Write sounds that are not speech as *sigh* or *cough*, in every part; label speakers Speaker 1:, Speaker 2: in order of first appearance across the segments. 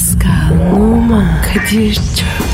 Speaker 1: Pascal, Oman, Kadir çok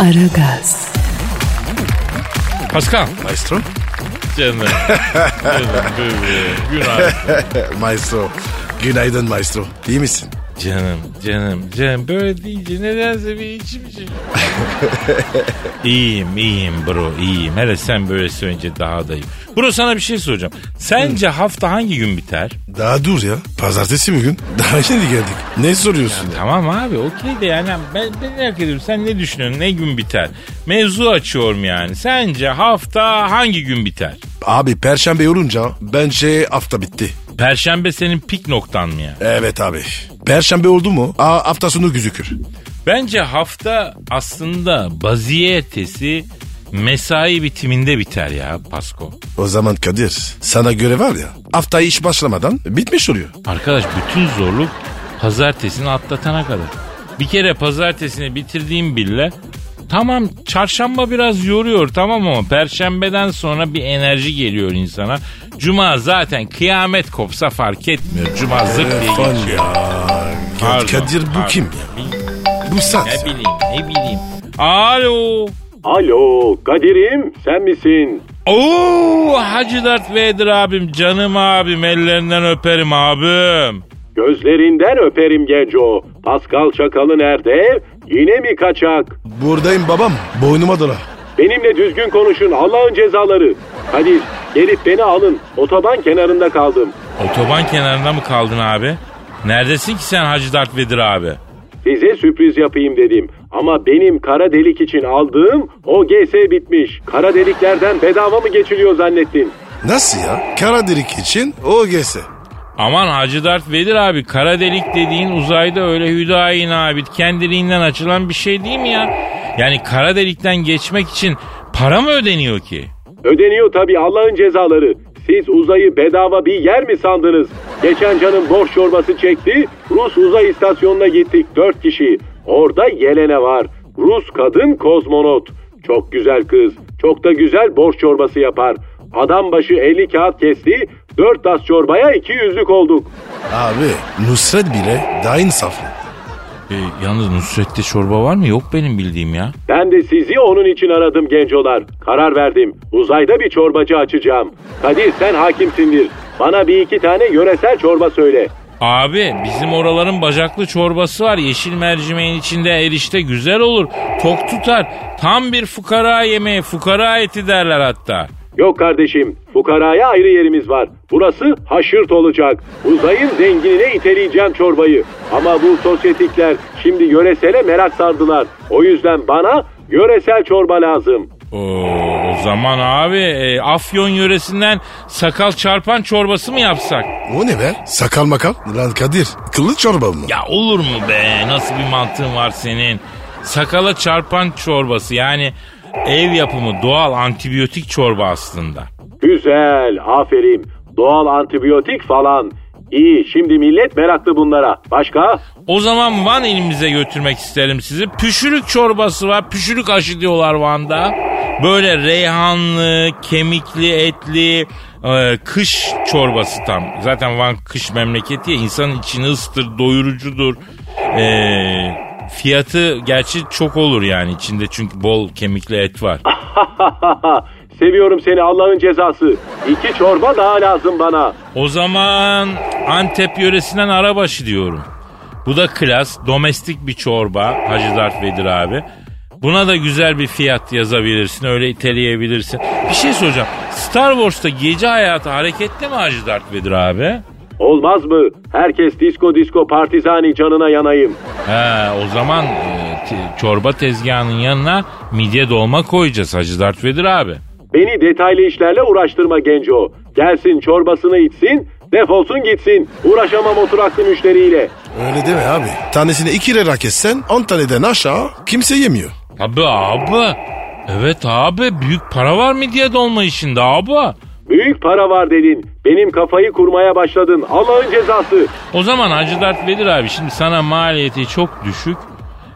Speaker 1: Aragaz,
Speaker 2: Pascal.
Speaker 3: Maestro.
Speaker 2: Canım. *laughs* Canım bebeğim. Günaydın. *laughs*
Speaker 3: Maestro. Günaydın maestro. İyi misin?
Speaker 2: Canım, canım, canım. Böyle deyince nedense bir içim şey. *laughs* iyiyim, iyiyim bro, iyiyim. Hele sen böyle söyleyince daha da iyiyim. Bro sana bir şey soracağım. Sence hafta hangi gün biter?
Speaker 3: Daha dur ya. Pazartesi bugün. *laughs* Daha şimdi geldik. Ne soruyorsun ya?
Speaker 2: Tamam abi okey de yani ben, ben merak ediyorum sen ne düşünüyorsun ne gün biter? Mevzu açıyorum yani. Sence hafta hangi gün biter?
Speaker 3: Abi perşembe olunca bence hafta bitti.
Speaker 2: Perşembe senin pik noktan mı ya?
Speaker 3: Evet abi. Perşembe oldu mu Aa, hafta sonu gözükür.
Speaker 2: Bence hafta aslında baziye ertesi mesai bitiminde biter ya Pasko.
Speaker 3: O zaman Kadir sana göre var ya hafta iş başlamadan bitmiş oluyor.
Speaker 2: Arkadaş bütün zorluk pazartesini atlatana kadar. Bir kere pazartesini bitirdiğim bile tamam çarşamba biraz yoruyor tamam ama perşembeden sonra bir enerji geliyor insana. Cuma zaten kıyamet kopsa fark etmiyor. Cuma zırt diye
Speaker 3: Telefon
Speaker 2: geçiyor.
Speaker 3: ya.
Speaker 2: Pardon,
Speaker 3: Kadir bu
Speaker 2: pardon.
Speaker 3: kim ya? Bu saat.
Speaker 2: Ne bileyim ne bileyim. Alo.
Speaker 4: Alo Kadir'im sen misin?
Speaker 2: Oo Hacı Dert Vedir abim canım abim ellerinden öperim abim.
Speaker 4: Gözlerinden öperim Genco. Pascal Çakalı nerede? Yine mi kaçak?
Speaker 3: Buradayım babam. Boynuma dola.
Speaker 4: Benimle düzgün konuşun Allah'ın cezaları. Kadir gelip beni alın. Otoban kenarında kaldım.
Speaker 2: Otoban kenarında mı kaldın abi? Neredesin ki sen Hacı Dert Vedir abi?
Speaker 4: Size sürpriz yapayım dedim. Ama benim kara delik için aldığım OGS bitmiş. Kara deliklerden bedava mı geçiliyor zannettin?
Speaker 3: Nasıl ya? Kara delik için OGS.
Speaker 2: Aman Hacı Dert Vedir abi kara delik dediğin uzayda öyle hüdayin abi kendiliğinden açılan bir şey değil mi ya? Yani kara delikten geçmek için para mı ödeniyor ki?
Speaker 4: Ödeniyor tabii Allah'ın cezaları. Siz uzayı bedava bir yer mi sandınız? Geçen canım borç çorbası çekti. Rus uzay istasyonuna gittik dört kişi. Orada Yelene var. Rus kadın kozmonot. Çok güzel kız. Çok da güzel borç çorbası yapar. Adam başı 50 kağıt kesti. 4 tas çorbaya 200'lük olduk.
Speaker 3: Abi Nusret bile daha insaflı.
Speaker 2: E, yalnız Nusret'te çorba var mı? Yok benim bildiğim ya.
Speaker 4: Ben de sizi onun için aradım gencolar. Karar verdim. Uzayda bir çorbacı açacağım. Kadir sen hakimsindir. Bana bir iki tane yöresel çorba söyle.
Speaker 2: Abi bizim oraların bacaklı çorbası var. Yeşil mercimeğin içinde erişte güzel olur. Tok tutar. Tam bir fukara yemeği. Fukara eti derler hatta.
Speaker 4: Yok kardeşim, fukaraya ayrı yerimiz var. Burası haşırt olacak. Uzayın zenginine iteleyeceğim çorbayı. Ama bu sosyetikler şimdi yöresele merak sardılar. O yüzden bana yöresel çorba lazım.
Speaker 2: Oo, o zaman abi e, Afyon yöresinden sakal çarpan çorbası mı yapsak?
Speaker 3: O ne be? Sakal makal? Lan Kadir kıllı çorba mı?
Speaker 2: Ya olur mu be? Nasıl bir mantığın var senin? Sakala çarpan çorbası yani ev yapımı doğal antibiyotik çorba aslında.
Speaker 4: Güzel, aferin. Doğal antibiyotik falan. İyi, şimdi millet meraklı bunlara. Başka?
Speaker 2: O zaman Van ilimize götürmek isterim sizi. Püşürük çorbası var. Püşürük aşı diyorlar Van'da. Böyle reyhanlı, kemikli, etli, e, kış çorbası tam. Zaten Van kış memleketi ya insanın içini ısıtır, doyurucudur. E, fiyatı gerçi çok olur yani içinde çünkü bol kemikli et var. *laughs*
Speaker 4: Seviyorum seni Allah'ın cezası. İki çorba daha lazım bana.
Speaker 2: O zaman Antep yöresinden arabaşı diyorum. Bu da klas, domestik bir çorba Hacı Dert Vedir abi. Buna da güzel bir fiyat yazabilirsin, öyle iteleyebilirsin. Bir şey soracağım. Star Wars'ta gece hayatı hareketli mi Hacı Dert Vedir abi?
Speaker 4: Olmaz mı? Herkes disko disko partizani canına yanayım.
Speaker 2: He, o zaman e, çorba tezgahının yanına midye dolma koyacağız Hacı Dert Vedir abi.
Speaker 4: Beni detaylı işlerle uğraştırma genco. Gelsin çorbasını içsin, Defolsun gitsin. Uğraşamam oturaklı müşteriyle.
Speaker 3: Öyle deme abi. Tanesini iki lira kessen 10 taneden aşağı kimse yemiyor.
Speaker 2: Abi abi. Evet abi büyük para var midye dolma işinde abi.
Speaker 4: Büyük para var dedin. Benim kafayı kurmaya başladın. Allah'ın cezası.
Speaker 2: O zaman Hacı Dert Vedir abi şimdi sana maliyeti çok düşük.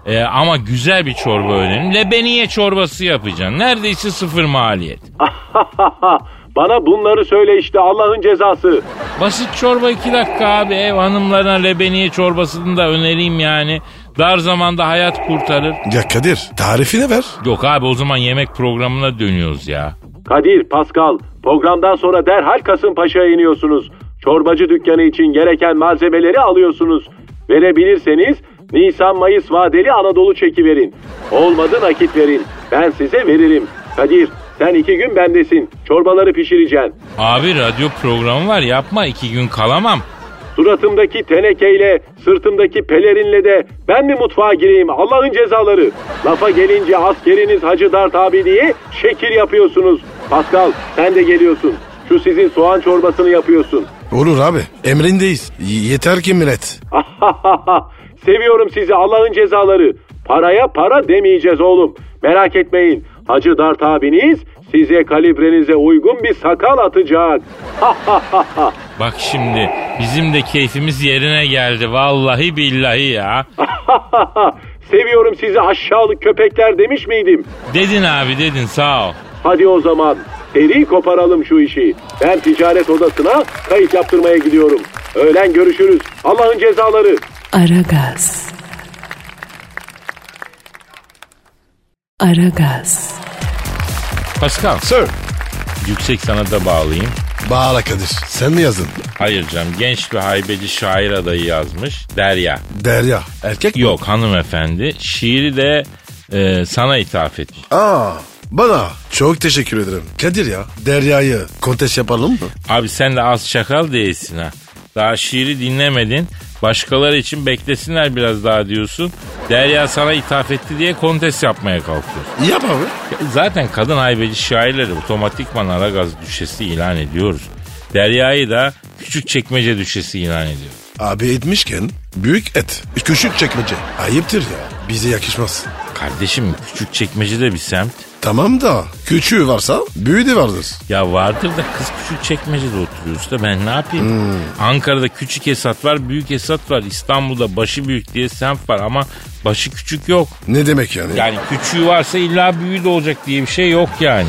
Speaker 2: Ee, ama güzel bir çorba önerim. Lebeniye çorbası yapacaksın. Neredeyse sıfır maliyet. *laughs*
Speaker 4: Bana bunları söyle işte Allah'ın cezası.
Speaker 2: Basit çorba iki dakika abi. Ev hanımlarına lebeniye çorbasını da önereyim yani. Dar zamanda hayat kurtarır.
Speaker 3: Ya Kadir tarifini ver.
Speaker 2: Yok abi o zaman yemek programına dönüyoruz ya.
Speaker 4: Kadir, Pascal, programdan sonra derhal Kasımpaşa'ya iniyorsunuz. Çorbacı dükkanı için gereken malzemeleri alıyorsunuz. Verebilirseniz Nisan-Mayıs vadeli Anadolu çeki verin. Olmadı nakit verin. Ben size veririm. Kadir, sen iki gün bendesin. Çorbaları pişireceksin.
Speaker 2: Abi radyo programı var yapma iki gün kalamam.
Speaker 4: Suratımdaki tenekeyle, sırtımdaki pelerinle de ben mi mutfağa gireyim Allah'ın cezaları. Lafa gelince askeriniz Hacı Dert abi diye şekil yapıyorsunuz. Pascal sen de geliyorsun. Şu sizin soğan çorbasını yapıyorsun.
Speaker 3: Olur abi emrindeyiz. Y- yeter ki millet. *laughs*
Speaker 4: Seviyorum sizi Allah'ın cezaları. Paraya para demeyeceğiz oğlum. Merak etmeyin. Hacı Dert abiniz size kalibrenize uygun bir sakal atacak. *laughs*
Speaker 2: Bak şimdi bizim de keyfimiz yerine geldi vallahi billahi ya. *laughs*
Speaker 4: Seviyorum sizi aşağılık köpekler demiş miydim?
Speaker 2: Dedin abi dedin sağ ol.
Speaker 4: Hadi o zaman seri koparalım şu işi. Ben ticaret odasına kayıt yaptırmaya gidiyorum. Öğlen görüşürüz. Allah'ın cezaları.
Speaker 1: Aragaz. Aragaz.
Speaker 2: Pascal
Speaker 3: Sir.
Speaker 2: yüksek sanata bağlayayım.
Speaker 3: Bağla Kadir. Sen mi yazdın?
Speaker 2: Hayır canım genç bir haybeci şair adayı yazmış. Derya.
Speaker 3: Derya. Erkek mi?
Speaker 2: Yok hanımefendi. Şiiri de e, sana ithaf etmiş.
Speaker 3: Aa bana çok teşekkür ederim. Kadir ya Derya'yı kontes yapalım mı?
Speaker 2: Abi sen de az çakal değilsin ha. Daha şiiri dinlemedin. Başkaları için beklesinler biraz daha diyorsun. Derya sana ithaf etti diye kontes yapmaya kalkıyor.
Speaker 3: Yap abi.
Speaker 2: Zaten kadın haybeci şairleri otomatikman Aragaz düşesi ilan ediyoruz. Derya'yı da küçük çekmece düşesi ilan ediyoruz.
Speaker 3: Abi etmişken büyük et. Küçük çekmece. Ayıptır ya. Bize yakışmaz.
Speaker 2: Kardeşim küçük çekmece de bir semt.
Speaker 3: Tamam da küçüğü varsa büyüğü de vardır.
Speaker 2: Ya vardır da kız küçük çekmecede oturuyoruz da ben ne yapayım? Ankara'da küçük Esat var, büyük Esat var. İstanbul'da başı büyük diye semt var ama başı küçük yok.
Speaker 3: Ne demek yani?
Speaker 2: Yani küçüğü varsa illa büyüğü de olacak diye bir şey yok yani.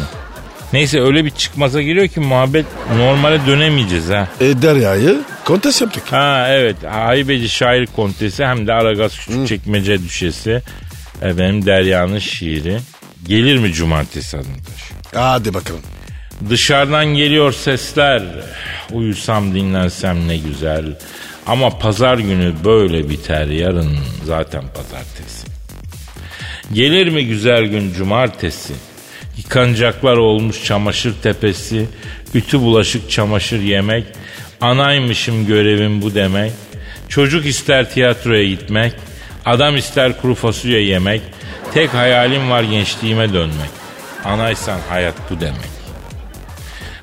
Speaker 2: Neyse öyle bir çıkmaza giriyor ki muhabbet normale dönemeyeceğiz ha.
Speaker 3: E, Derya'yı kontes yaptık.
Speaker 2: Ha evet haybeci şair kontesi hem de Aragaz küçük çekmece düşesi. Efendim Derya'nın şiiri. Gelir mi cumartesi taşıyor.
Speaker 3: Hadi bakalım.
Speaker 2: Dışarıdan geliyor sesler. Uyusam dinlensem ne güzel. Ama pazar günü böyle biter yarın zaten pazartesi. Gelir mi güzel gün cumartesi? Yıkanacaklar olmuş çamaşır tepesi. Ütü bulaşık çamaşır yemek. Anaymışım görevim bu demek. Çocuk ister tiyatroya gitmek. Adam ister kuru fasulye yemek. Tek hayalim var gençliğime dönmek. Anaysan hayat bu demek.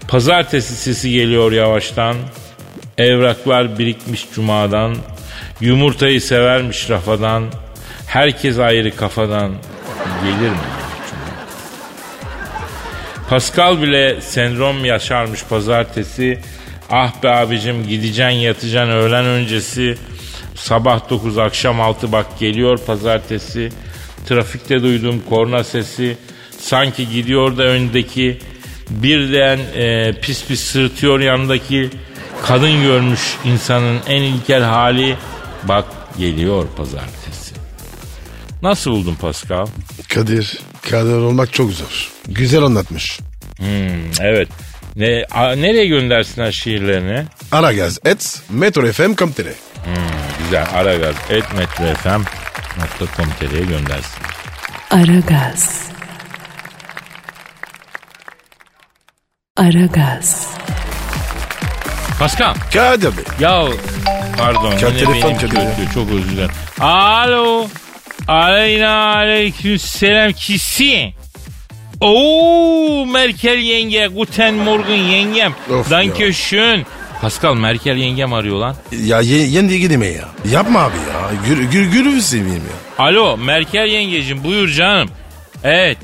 Speaker 2: Pazartesi sesi geliyor yavaştan. Evraklar birikmiş cumadan. Yumurtayı severmiş rafadan. Herkes ayrı kafadan. Gelir mi? Pascal bile sendrom yaşarmış pazartesi. Ah be abicim gideceksin yatacaksın öğlen öncesi. Sabah 9 akşam 6 bak geliyor pazartesi. Trafikte duyduğum korna sesi. Sanki gidiyor da öndeki birden e, pis pis sırıtıyor yanındaki. Kadın görmüş insanın en ilkel hali. Bak geliyor pazartesi. Nasıl buldun Pascal?
Speaker 3: Kadir. Kadir olmak çok zor. Güzel anlatmış.
Speaker 2: Hmm, evet. Ne, a- nereye göndersinler şiirlerini?
Speaker 3: Aragaz et metrofm.com.tr
Speaker 2: Güzel. Aragaz et metrofm.com.tr'ye göndersin.
Speaker 1: Aragaz. Aragaz.
Speaker 2: Pascal.
Speaker 3: Kadir Bey.
Speaker 2: Ya pardon yine
Speaker 3: telefon
Speaker 2: kötü. Çok özür dilerim. Alo. Aleyna aleyküm selam kisi. Oo Merkel yenge, Guten Morgen yengem.
Speaker 3: Of
Speaker 2: Danke
Speaker 3: ya.
Speaker 2: schön. Pascal Merkel yengem arıyor lan.
Speaker 3: Ya ye, yenge gideme ya. Yapma abi ya. Gür, gür, gürü seveyim ya.
Speaker 2: Alo Merkel yengecim buyur canım. Evet.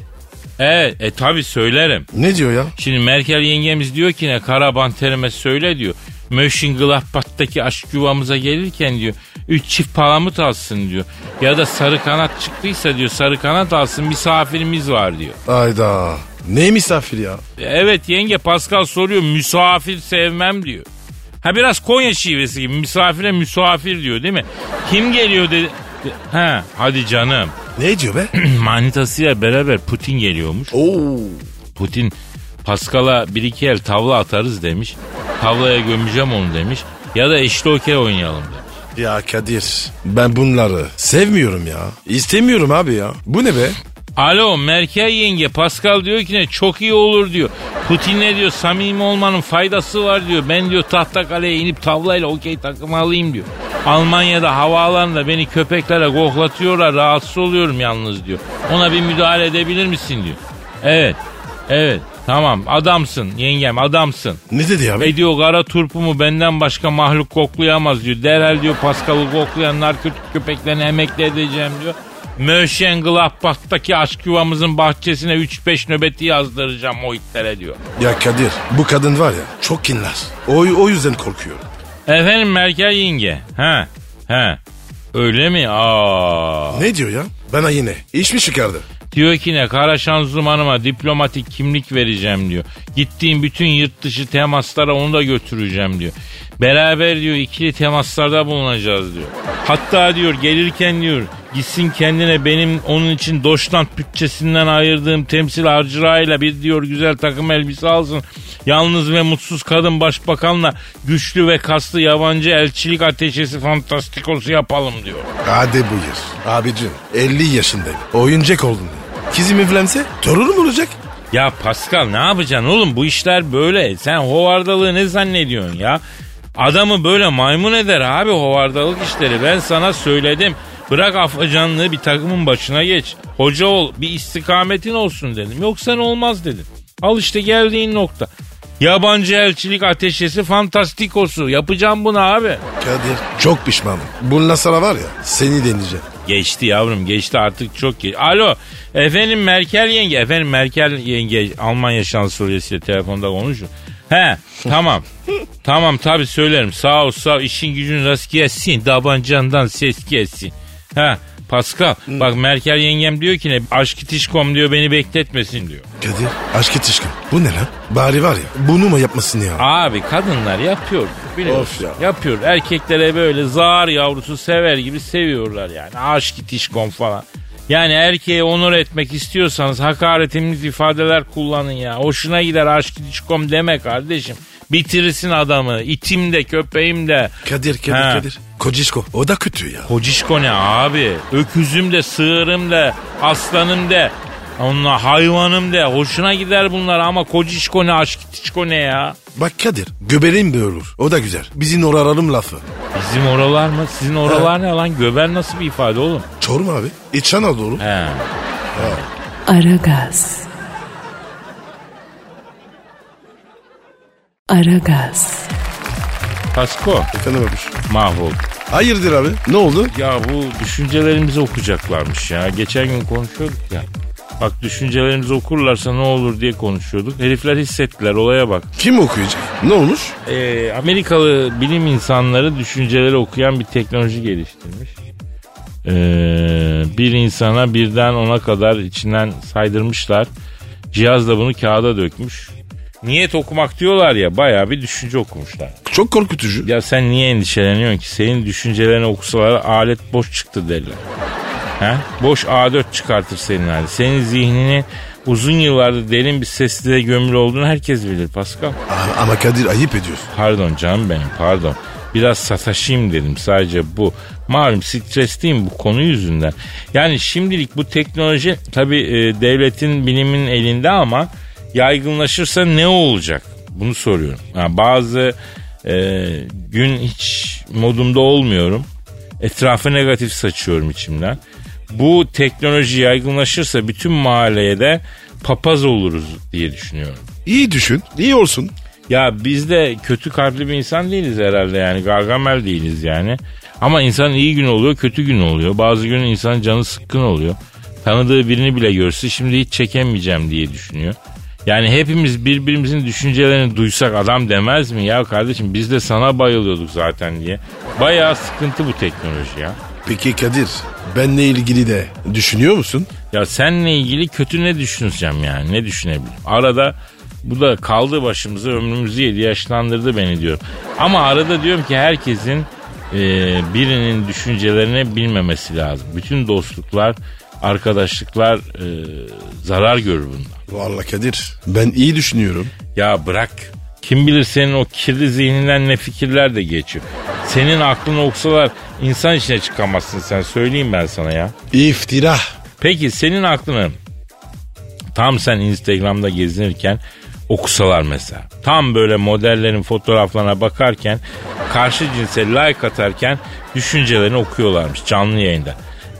Speaker 2: Evet e tabi söylerim.
Speaker 3: Ne diyor ya?
Speaker 2: Şimdi Merkel yengemiz diyor ki ne karaban terime söyle diyor. Mönchengladbach'taki aşk yuvamıza gelirken diyor. Üç çift palamut alsın diyor. Ya da sarı kanat çıktıysa diyor sarı kanat alsın misafirimiz var diyor.
Speaker 3: Ayda. Ne misafir ya?
Speaker 2: Evet yenge Pascal soruyor misafir sevmem diyor. Ha biraz Konya şivesi gibi misafire misafir diyor değil mi? Kim geliyor dedi. Ha hadi canım.
Speaker 3: Ne diyor be? *clears throat*
Speaker 2: Manitasıyla beraber Putin geliyormuş.
Speaker 3: Oo.
Speaker 2: Putin Pascal'a bir iki el tavla atarız demiş. Tavlaya gömeceğim onu demiş. Ya da eşli okey oynayalım demiş.
Speaker 3: Ya Kadir ben bunları sevmiyorum ya. İstemiyorum abi ya. Bu ne be?
Speaker 2: Alo Merkel yenge Pascal diyor ki ne çok iyi olur diyor. Putin ne diyor samimi olmanın faydası var diyor. Ben diyor tahta kaleye inip tavlayla okey takımı alayım diyor. Almanya'da havaalanında beni köpeklere koklatıyorlar rahatsız oluyorum yalnız diyor. Ona bir müdahale edebilir misin diyor. Evet evet tamam adamsın yengem adamsın.
Speaker 3: Ne dedi abi?
Speaker 2: Ve diyor kara turpumu benden başka mahluk koklayamaz diyor. Derhal diyor Pascal'ı koklayan narkotik köpeklerini emekli edeceğim diyor. Mönchengladbach'taki aşk yuvamızın bahçesine 3-5 nöbeti yazdıracağım o itlere diyor.
Speaker 3: Ya Kadir bu kadın var ya çok kinler. O, o yüzden korkuyorum.
Speaker 2: Efendim Merkel yenge. He he. Öyle mi? Aa.
Speaker 3: Ne diyor ya? Bana yine iş mi çıkardı?
Speaker 2: Diyor ki ne kara şanzımanıma diplomatik kimlik vereceğim diyor. Gittiğim bütün yurt dışı temaslara onu da götüreceğim diyor. Beraber diyor ikili temaslarda bulunacağız diyor. Hatta diyor gelirken diyor gitsin kendine benim onun için Doşland bütçesinden ayırdığım temsil harcırağıyla bir diyor güzel takım elbise alsın. Yalnız ve mutsuz kadın başbakanla güçlü ve kaslı yabancı elçilik ateşesi fantastikosu yapalım diyor.
Speaker 3: Hadi buyur. Abicim 50 yaşındayım. Oyuncak oldun. Kızım evlense torunum olacak.
Speaker 2: Ya Pascal ne yapacaksın oğlum bu işler böyle. Sen hovardalığı ne zannediyorsun ya? Adamı böyle maymun eder abi hovardalık işleri. Ben sana söyledim. Bırak afacanlığı bir takımın başına geç. Hoca ol bir istikametin olsun dedim. Yoksa ne olmaz dedim. Al işte geldiğin nokta. Yabancı elçilik ateşesi fantastikosu. Yapacağım bunu abi.
Speaker 3: Kadir çok pişmanım. Bununla sana var ya seni deneyeceğim.
Speaker 2: Geçti yavrum geçti artık çok geç. Alo efendim Merkel yenge. Efendim Merkel yenge Almanya şansölyesiyle telefonda konuşun. He tamam. tamam tabi söylerim. Sağ ol sağ ol. işin gücün rast gelsin. Tabancandan ses gelsin. He Pascal bak Merkel yengem diyor ki ne aşk itişkom diyor beni bekletmesin diyor.
Speaker 3: Kadir aşk itişkin. Bu ne lan? Bari var ya bunu mu yapmasın ya?
Speaker 2: Abi kadınlar yapıyor biliyorsun.
Speaker 3: Of ya.
Speaker 2: Yapıyor. Erkeklere böyle zar yavrusu sever gibi seviyorlar yani. Aşk itişkom falan. Yani erkeği onur etmek istiyorsanız hakaretimiz ifadeler kullanın ya. Hoşuna gider aşk itişkom deme kardeşim. Bitirirsin adamı. İtim de köpeğim de.
Speaker 3: Kadir Kadir
Speaker 2: He.
Speaker 3: Kadir. Kocişko o da kötü ya.
Speaker 2: Kocişko ne abi? Öküzüm de, sığırım de, aslanım de. Onunla hayvanım de. Hoşuna gider bunlar ama kocişko ne, aşk itişko ne ya?
Speaker 3: Bak Kadir göbeğim de olur. O da güzel. Bizim oraralım lafı.
Speaker 2: Bizim oralar mı? Sizin oralar ne lan? Göber nasıl bir ifade oğlum?
Speaker 3: Çorum abi. İç Anadolu.
Speaker 2: He.
Speaker 1: Aragaz. Aragaz.
Speaker 2: Pasko
Speaker 3: Efendim abi.
Speaker 2: mahvol.
Speaker 3: Hayırdır abi? Ne oldu?
Speaker 2: Ya bu düşüncelerimizi okuyacaklarmış ya. Geçen gün konuşuyorduk ya. Bak düşüncelerimizi okurlarsa ne olur diye konuşuyorduk. Herifler hissettiler olaya bak.
Speaker 3: Kim okuyacak? Ne olmuş?
Speaker 2: Ee, Amerikalı bilim insanları düşünceleri okuyan bir teknoloji geliştirmiş. Ee, bir insana birden ona kadar içinden saydırmışlar. Cihaz da bunu kağıda dökmüş. Niyet okumak diyorlar ya bayağı bir düşünce okumuşlar.
Speaker 3: Çok korkutucu.
Speaker 2: Ya sen niye endişeleniyorsun ki? Senin düşüncelerini okusalar alet boş çıktı derler. He? Boş A4 çıkartır senin hali. Senin zihnini uzun yıllardır derin bir sessizliğe gömülü olduğunu herkes bilir Pascal.
Speaker 3: Ama, ama Kadir ayıp ediyorsun.
Speaker 2: Pardon canım benim pardon. Biraz sataşayım dedim sadece bu. Malum stresliyim bu konu yüzünden. Yani şimdilik bu teknoloji tabi devletin bilimin elinde ama yaygınlaşırsa ne olacak? Bunu soruyorum. Ha, bazı e, gün hiç modumda olmuyorum. Etrafı negatif saçıyorum içimden. Bu teknoloji yaygınlaşırsa bütün mahalleye de papaz oluruz diye düşünüyorum.
Speaker 3: İyi düşün. iyi olsun.
Speaker 2: Ya biz de kötü kalpli bir insan değiliz herhalde yani. Gargamel değiliz yani. Ama insanın iyi günü oluyor, kötü günü oluyor. Bazı gün insanın canı sıkkın oluyor. Tanıdığı birini bile görse şimdi hiç çekemeyeceğim diye düşünüyor. Yani hepimiz birbirimizin düşüncelerini duysak adam demez mi? Ya kardeşim biz de sana bayılıyorduk zaten diye. Bayağı sıkıntı bu teknoloji ya.
Speaker 3: Peki Kadir benle ilgili de düşünüyor musun?
Speaker 2: Ya seninle ilgili kötü ne düşüneceğim yani ne düşünebilirim? Arada bu da kaldı başımıza ömrümüzü yedi yaşlandırdı beni diyorum. Ama arada diyorum ki herkesin e, birinin düşüncelerini bilmemesi lazım. Bütün dostluklar, arkadaşlıklar e, zarar görür bundan.
Speaker 3: Vallahi Kadir ben iyi düşünüyorum.
Speaker 2: Ya bırak. Kim bilir senin o kirli zihninden ne fikirler de geçiyor. Senin aklını okusalar insan içine çıkamazsın sen söyleyeyim ben sana ya.
Speaker 3: İftira.
Speaker 2: Peki senin aklını tam sen Instagram'da gezinirken okusalar mesela. Tam böyle modellerin fotoğraflarına bakarken karşı cinse like atarken düşüncelerini okuyorlarmış canlı yayında.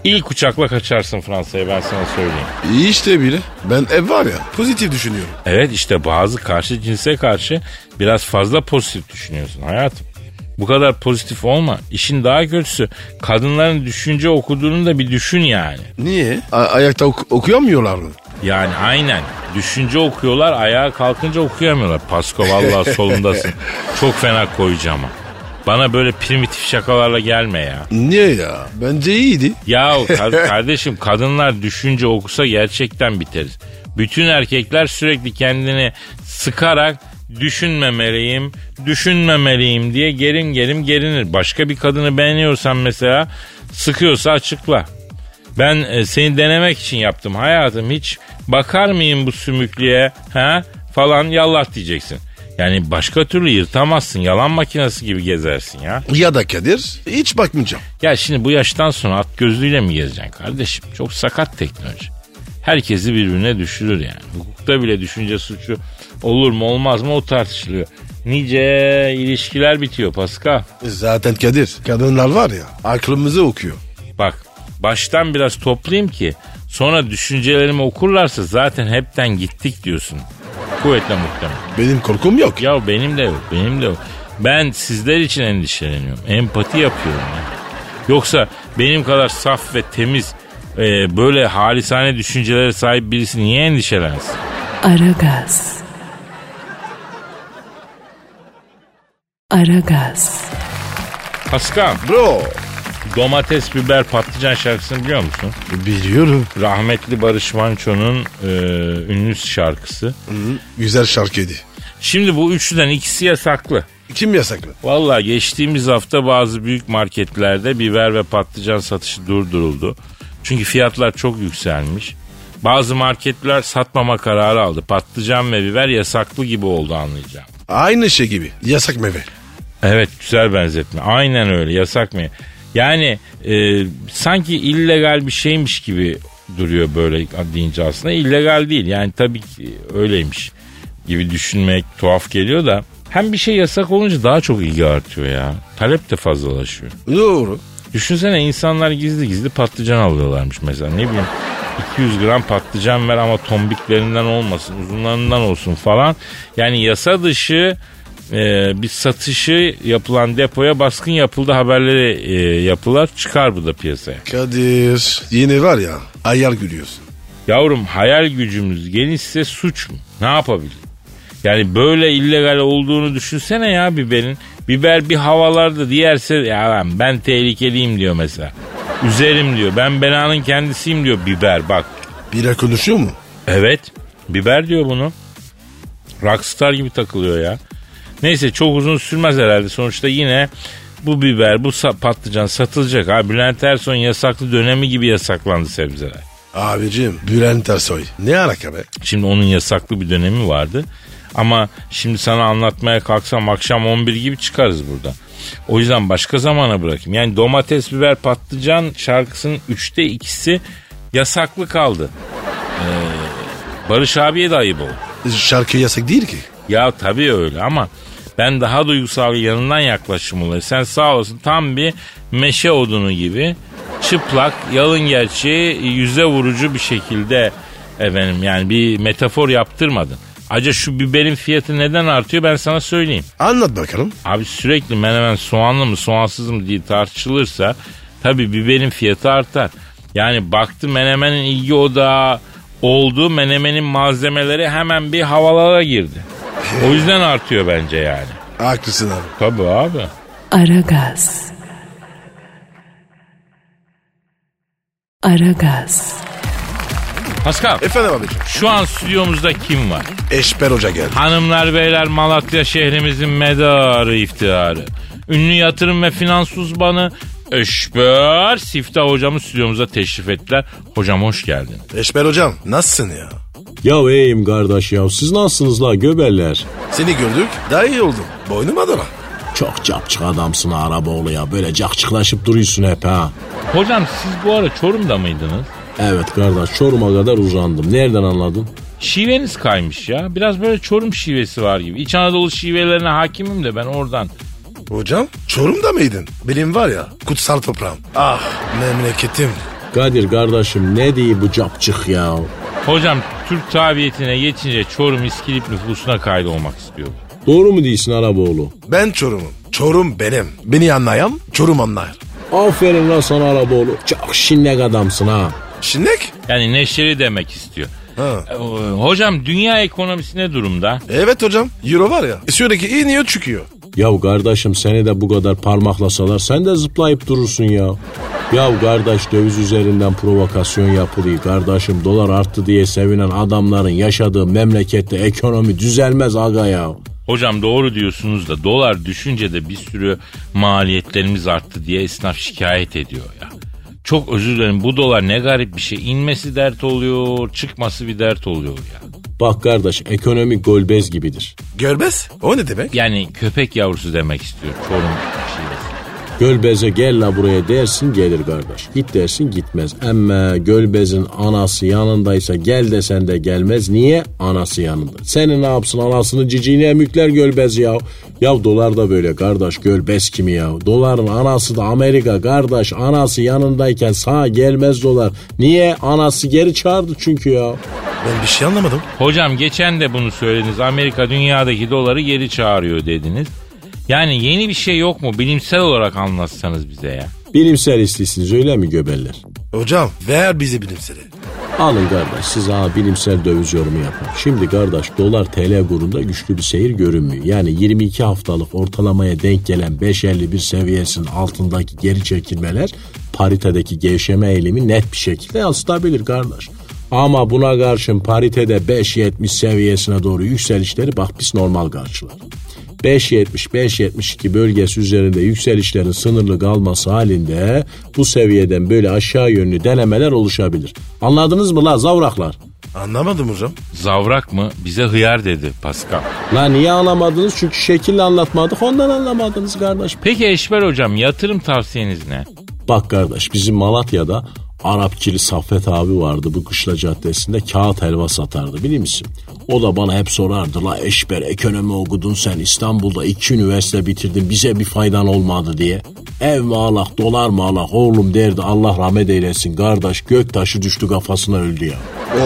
Speaker 2: İlk uçakla kaçarsın Fransa'ya ben sana söyleyeyim.
Speaker 3: İyi işte bile. Ben ev var ya pozitif düşünüyorum.
Speaker 2: Evet işte bazı karşı cinse karşı biraz fazla pozitif düşünüyorsun hayatım. Bu kadar pozitif olma. İşin daha kötüsü kadınların düşünce okuduğunu da bir düşün yani.
Speaker 3: Niye? A- ayakta ok- okuyamıyorlar mı?
Speaker 2: Yani aynen. Düşünce okuyorlar ayağa kalkınca okuyamıyorlar. Pasko vallahi *laughs* solundasın. Çok fena koyacağım ama. Bana böyle primitif şakalarla gelme ya.
Speaker 3: Niye ya? Bence iyiydi.
Speaker 2: Ya *laughs* ka- kardeşim kadınlar düşünce okusa gerçekten biteriz. Bütün erkekler sürekli kendini sıkarak düşünmemeliyim, düşünmemeliyim diye gerim gerim gerinir. Başka bir kadını beğeniyorsan mesela sıkıyorsa açıkla. Ben e, seni denemek için yaptım hayatım hiç bakar mıyım bu sümüklüğe ha falan yallah diyeceksin. Yani başka türlü yırtamazsın yalan makinesi gibi gezersin ya.
Speaker 3: Ya da Kadir hiç bakmayacağım.
Speaker 2: Ya şimdi bu yaştan sonra at gözlüğüyle mi gezeceksin kardeşim? Çok sakat teknoloji. Herkesi birbirine düşürür yani. Hukukta bile düşünce suçu olur mu olmaz mı o tartışılıyor. Nice ilişkiler bitiyor Pascal.
Speaker 3: Zaten Kadir kadınlar var ya aklımızı okuyor.
Speaker 2: Bak baştan biraz toplayayım ki sonra düşüncelerimi okurlarsa zaten hepten gittik diyorsun. Kuvvetle muhtemel.
Speaker 3: Benim korkum yok.
Speaker 2: Ya benim de yok benim de yok. Ben sizler için endişeleniyorum. Empati yapıyorum ya. Yoksa benim kadar saf ve temiz e, böyle halisane düşüncelere sahip birisi niye endişelensin?
Speaker 1: Aragaz. Aragaz.
Speaker 2: Pascal,
Speaker 3: Bro.
Speaker 2: domates, biber, patlıcan şarkısını biliyor musun?
Speaker 3: Biliyorum.
Speaker 2: Rahmetli Barış Manço'nun e, ünlü şarkısı.
Speaker 3: Güzel şarkıydı.
Speaker 2: Şimdi bu üçlüden ikisi yasaklı.
Speaker 3: Kim yasaklı?
Speaker 2: Vallahi geçtiğimiz hafta bazı büyük marketlerde biber ve patlıcan satışı durduruldu. Çünkü fiyatlar çok yükselmiş. Bazı marketler satmama kararı aldı. Patlıcan ve biber yasaklı gibi oldu anlayacağım.
Speaker 3: Aynı şey gibi. Yasak meyve.
Speaker 2: Evet güzel benzetme. Aynen öyle yasak mı? Yani e, sanki illegal bir şeymiş gibi duruyor böyle deyince aslında. illegal değil yani tabii ki öyleymiş gibi düşünmek tuhaf geliyor da. Hem bir şey yasak olunca daha çok ilgi artıyor ya. Talep de fazlalaşıyor.
Speaker 3: Doğru.
Speaker 2: Düşünsene insanlar gizli gizli patlıcan alıyorlarmış mesela ne bileyim 200 gram patlıcan ver ama tombiklerinden olmasın uzunlarından olsun falan. Yani yasa dışı e, bir satışı yapılan depoya baskın yapıldı haberleri e, yapılar çıkar bu da piyasaya.
Speaker 3: Kadir. Yine var ya ayar gülüyorsun.
Speaker 2: Yavrum hayal gücümüz genişse suç mu? Ne yapabilir? Yani böyle illegal olduğunu düşünsene ya biberin. Biber bir havalarda diyerse ya lan ben tehlikeliyim diyor mesela. Üzerim diyor. Ben belanın kendisiyim diyor biber bak.
Speaker 3: Bira konuşuyor mu?
Speaker 2: Evet. Biber diyor bunu. Rockstar gibi takılıyor ya. Neyse çok uzun sürmez herhalde. Sonuçta yine bu biber, bu patlıcan satılacak. Ha Bülent Ersoy'un yasaklı dönemi gibi yasaklandı sebzeler.
Speaker 3: Abicim Bülent Ersoy. Ne alaka be?
Speaker 2: Şimdi onun yasaklı bir dönemi vardı. Ama şimdi sana anlatmaya kalksam akşam 11 gibi çıkarız burada. O yüzden başka zamana bırakayım. Yani domates, biber, patlıcan şarkısının üçte ikisi yasaklı kaldı. Ee, Barış abiye de ayıp oldu.
Speaker 3: Şarkı yasak değil ki.
Speaker 2: Ya tabii öyle ama ben daha duygusal yanından yaklaşım olayım. Sen sağ olasın tam bir meşe odunu gibi çıplak, yalın gerçeği yüze vurucu bir şekilde efendim yani bir metafor yaptırmadın. Acı şu biberin fiyatı neden artıyor ben sana söyleyeyim.
Speaker 3: Anlat bakalım.
Speaker 2: Abi sürekli menemen soğanlı mı soğansız mı diye tartışılırsa tabii biberin fiyatı artar. Yani baktı menemenin ilgi odağı olduğu menemenin malzemeleri hemen bir havalara girdi. O yüzden artıyor bence yani.
Speaker 3: Haklısın abi.
Speaker 2: Tabii abi.
Speaker 1: Aragaz. Aragaz.
Speaker 2: Pascal
Speaker 3: Efendim abicim.
Speaker 2: şu an stüdyomuzda kim var?
Speaker 3: Eşber Hoca geldi.
Speaker 2: Hanımlar beyler Malatya şehrimizin medarı iftiharı. Ünlü yatırım ve finans uzmanı Eşber Siftah hocamız stüdyomuza teşrif ettiler. Hocam hoş geldin.
Speaker 3: Eşber Hocam nasılsın ya?
Speaker 5: Ya iyiyim kardeş ya siz nasılsınız la göbeller?
Speaker 3: Seni gördük daha iyi oldun. Boynum adına.
Speaker 5: Çok capçık adamsın Araboğlu ya böyle cakçıklaşıp duruyorsun hep ha.
Speaker 2: Hocam siz bu ara Çorum'da mıydınız?
Speaker 5: Evet kardeş Çorum'a kadar uzandım. Nereden anladın?
Speaker 2: Şiveniz kaymış ya. Biraz böyle Çorum şivesi var gibi. İç Anadolu şivelerine hakimim de ben oradan.
Speaker 3: Hocam Çorum'da mıydın? Benim var ya kutsal toprağım. Ah memleketim.
Speaker 5: Kadir kardeşim ne diye bu capçık ya?
Speaker 2: Hocam Türk tabiyetine geçince Çorum İskilip nüfusuna kaydolmak istiyorum.
Speaker 5: Doğru mu değilsin Araboğlu?
Speaker 3: Ben Çorum'um. Çorum benim. Beni anlayan Çorum anlar.
Speaker 5: Aferin lan sana Araboğlu. Çok şinnek adamsın ha.
Speaker 3: Şinnek?
Speaker 2: Yani neşeli demek istiyor.
Speaker 3: Ha.
Speaker 2: E, Hocam dünya ekonomisi ne durumda?
Speaker 3: Evet hocam. Euro var ya sürekli iniyor çıkıyor.
Speaker 5: Ya kardeşim seni de bu kadar parmaklasalar sen de zıplayıp durursun ya. Ya kardeş döviz üzerinden provokasyon yapılıyor. Kardeşim dolar arttı diye sevinen adamların yaşadığı memlekette ekonomi düzelmez aga ya.
Speaker 2: Hocam doğru diyorsunuz da dolar düşünce de bir sürü maliyetlerimiz arttı diye esnaf şikayet ediyor ya. Çok özür dilerim bu dolar ne garip bir şey. İnmesi dert oluyor, çıkması bir dert oluyor ya.
Speaker 5: Bak kardeş ekonomi golbez gibidir.
Speaker 3: Görbez? O ne demek?
Speaker 2: Yani köpek yavrusu demek istiyor Çorum şivesi.
Speaker 5: Gölbeze gel la buraya dersin gelir kardeş. Git dersin gitmez. Ama Gölbez'in anası yanındaysa gel desen de gelmez. Niye? Anası yanında. Seni ne yapsın anasını ciciğine emükler Gölbez ya. Ya dolar da böyle kardeş Gölbez kimi ya. Doların anası da Amerika kardeş. Anası yanındayken sağ gelmez dolar. Niye? Anası geri çağırdı çünkü ya.
Speaker 3: Ben bir şey anlamadım.
Speaker 2: Hocam geçen de bunu söylediniz. Amerika dünyadaki doları geri çağırıyor dediniz. Yani yeni bir şey yok mu? Bilimsel olarak anlatsanız bize ya.
Speaker 5: Bilimsel istiyorsunuz öyle mi göbeller?
Speaker 3: Hocam ver bizi bilimseli.
Speaker 5: Alın kardeş size ha bilimsel döviz yorumu yapın. Şimdi kardeş dolar TL kurunda güçlü bir seyir görünmüyor. Yani 22 haftalık ortalamaya denk gelen 5.51 seviyesinin altındaki geri çekilmeler paritedeki gevşeme eğilimi net bir şekilde yansıtabilir kardeş. Ama buna karşın paritede 5.70 seviyesine doğru yükselişleri bak biz normal karşılar. 5.70-5.72 bölgesi üzerinde yükselişlerin sınırlı kalması halinde bu seviyeden böyle aşağı yönlü denemeler oluşabilir. Anladınız mı la zavraklar?
Speaker 3: Anlamadım hocam.
Speaker 2: Zavrak mı? Bize hıyar dedi Pascal.
Speaker 5: La niye anlamadınız? Çünkü şekille anlatmadık ondan anlamadınız kardeş.
Speaker 2: Peki Eşber hocam yatırım tavsiyeniz ne?
Speaker 5: Bak kardeş bizim Malatya'da Arapçili Saffet abi vardı bu Kışla Caddesi'nde kağıt helva satardı biliyor musun? O da bana hep sorardı la eşber ekonomi okudun sen İstanbul'da iki üniversite bitirdin bize bir faydan olmadı diye. Ev mi alak dolar mı alak oğlum derdi Allah rahmet eylesin kardeş gök taşı düştü kafasına öldü ya.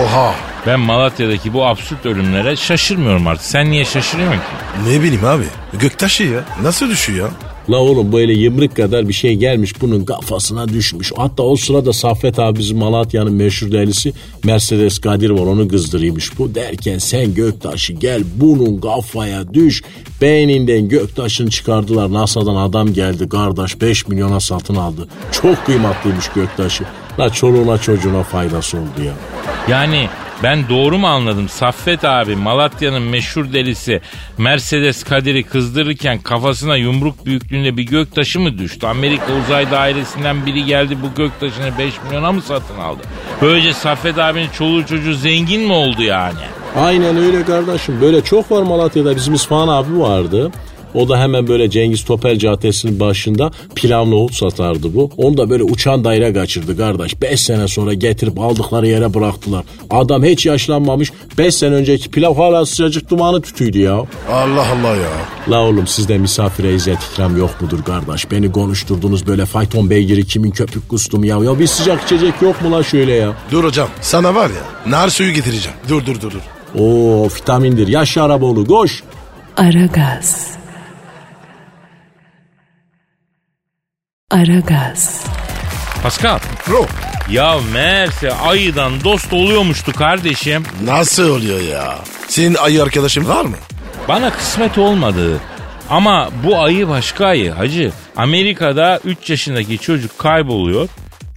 Speaker 3: Oha.
Speaker 2: Ben Malatya'daki bu absürt ölümlere şaşırmıyorum artık. Sen niye şaşırıyorsun ki?
Speaker 3: Ne bileyim abi. Göktaşı ya. Nasıl düşüyor ya?
Speaker 5: La oğlum böyle yımrık kadar bir şey gelmiş bunun kafasına düşmüş. Hatta o sırada Saffet abi bizim Malatya'nın meşhur delisi Mercedes Kadir var onu kızdırıymış bu. Derken sen göktaşı gel bunun kafaya düş. Beyninden göktaşını çıkardılar. NASA'dan adam geldi kardeş 5 milyona satın aldı. Çok kıymatlıymış göktaşı. La çoluğuna çocuğuna faydası oldu ya.
Speaker 2: Yani ben doğru mu anladım? Saffet abi Malatya'nın meşhur delisi Mercedes Kadir'i kızdırırken kafasına yumruk büyüklüğünde bir göktaşı mı düştü? Amerika uzay dairesinden biri geldi bu göktaşını 5 milyona mı satın aldı? Böylece Saffet abinin çoluğu çocuğu zengin mi oldu yani?
Speaker 5: Aynen öyle kardeşim. Böyle çok var Malatya'da. Bizim İsfahan abi vardı. O da hemen böyle Cengiz Topel Caddesi'nin başında pilav nohut satardı bu. Onu da böyle uçan daire kaçırdı kardeş. 5 sene sonra getirip aldıkları yere bıraktılar. Adam hiç yaşlanmamış. 5 sene önceki pilav hala sıcacık dumanı tütüydü ya.
Speaker 3: Allah Allah ya.
Speaker 5: La oğlum sizde misafire izzet ikram yok mudur kardeş? Beni konuşturdunuz böyle fayton beygiri kimin köpük kustum ya. Ya bir sıcak içecek yok mu la şöyle ya?
Speaker 3: Dur hocam. Sana var ya nar suyu getireceğim. Dur dur dur dur.
Speaker 5: Oo vitamindir. Yaşa Araboğlu koş.
Speaker 1: Aragaz. Aragaz.
Speaker 2: Pascal.
Speaker 3: Bro
Speaker 2: Ya meğerse ayıdan dost oluyormuştu kardeşim.
Speaker 3: nasıl oluyor ya? Senin ayı arkadaşın var mı?
Speaker 2: Bana kısmet olmadı. Ama bu ayı başka ayı hacı. Amerika'da 3 yaşındaki çocuk kayboluyor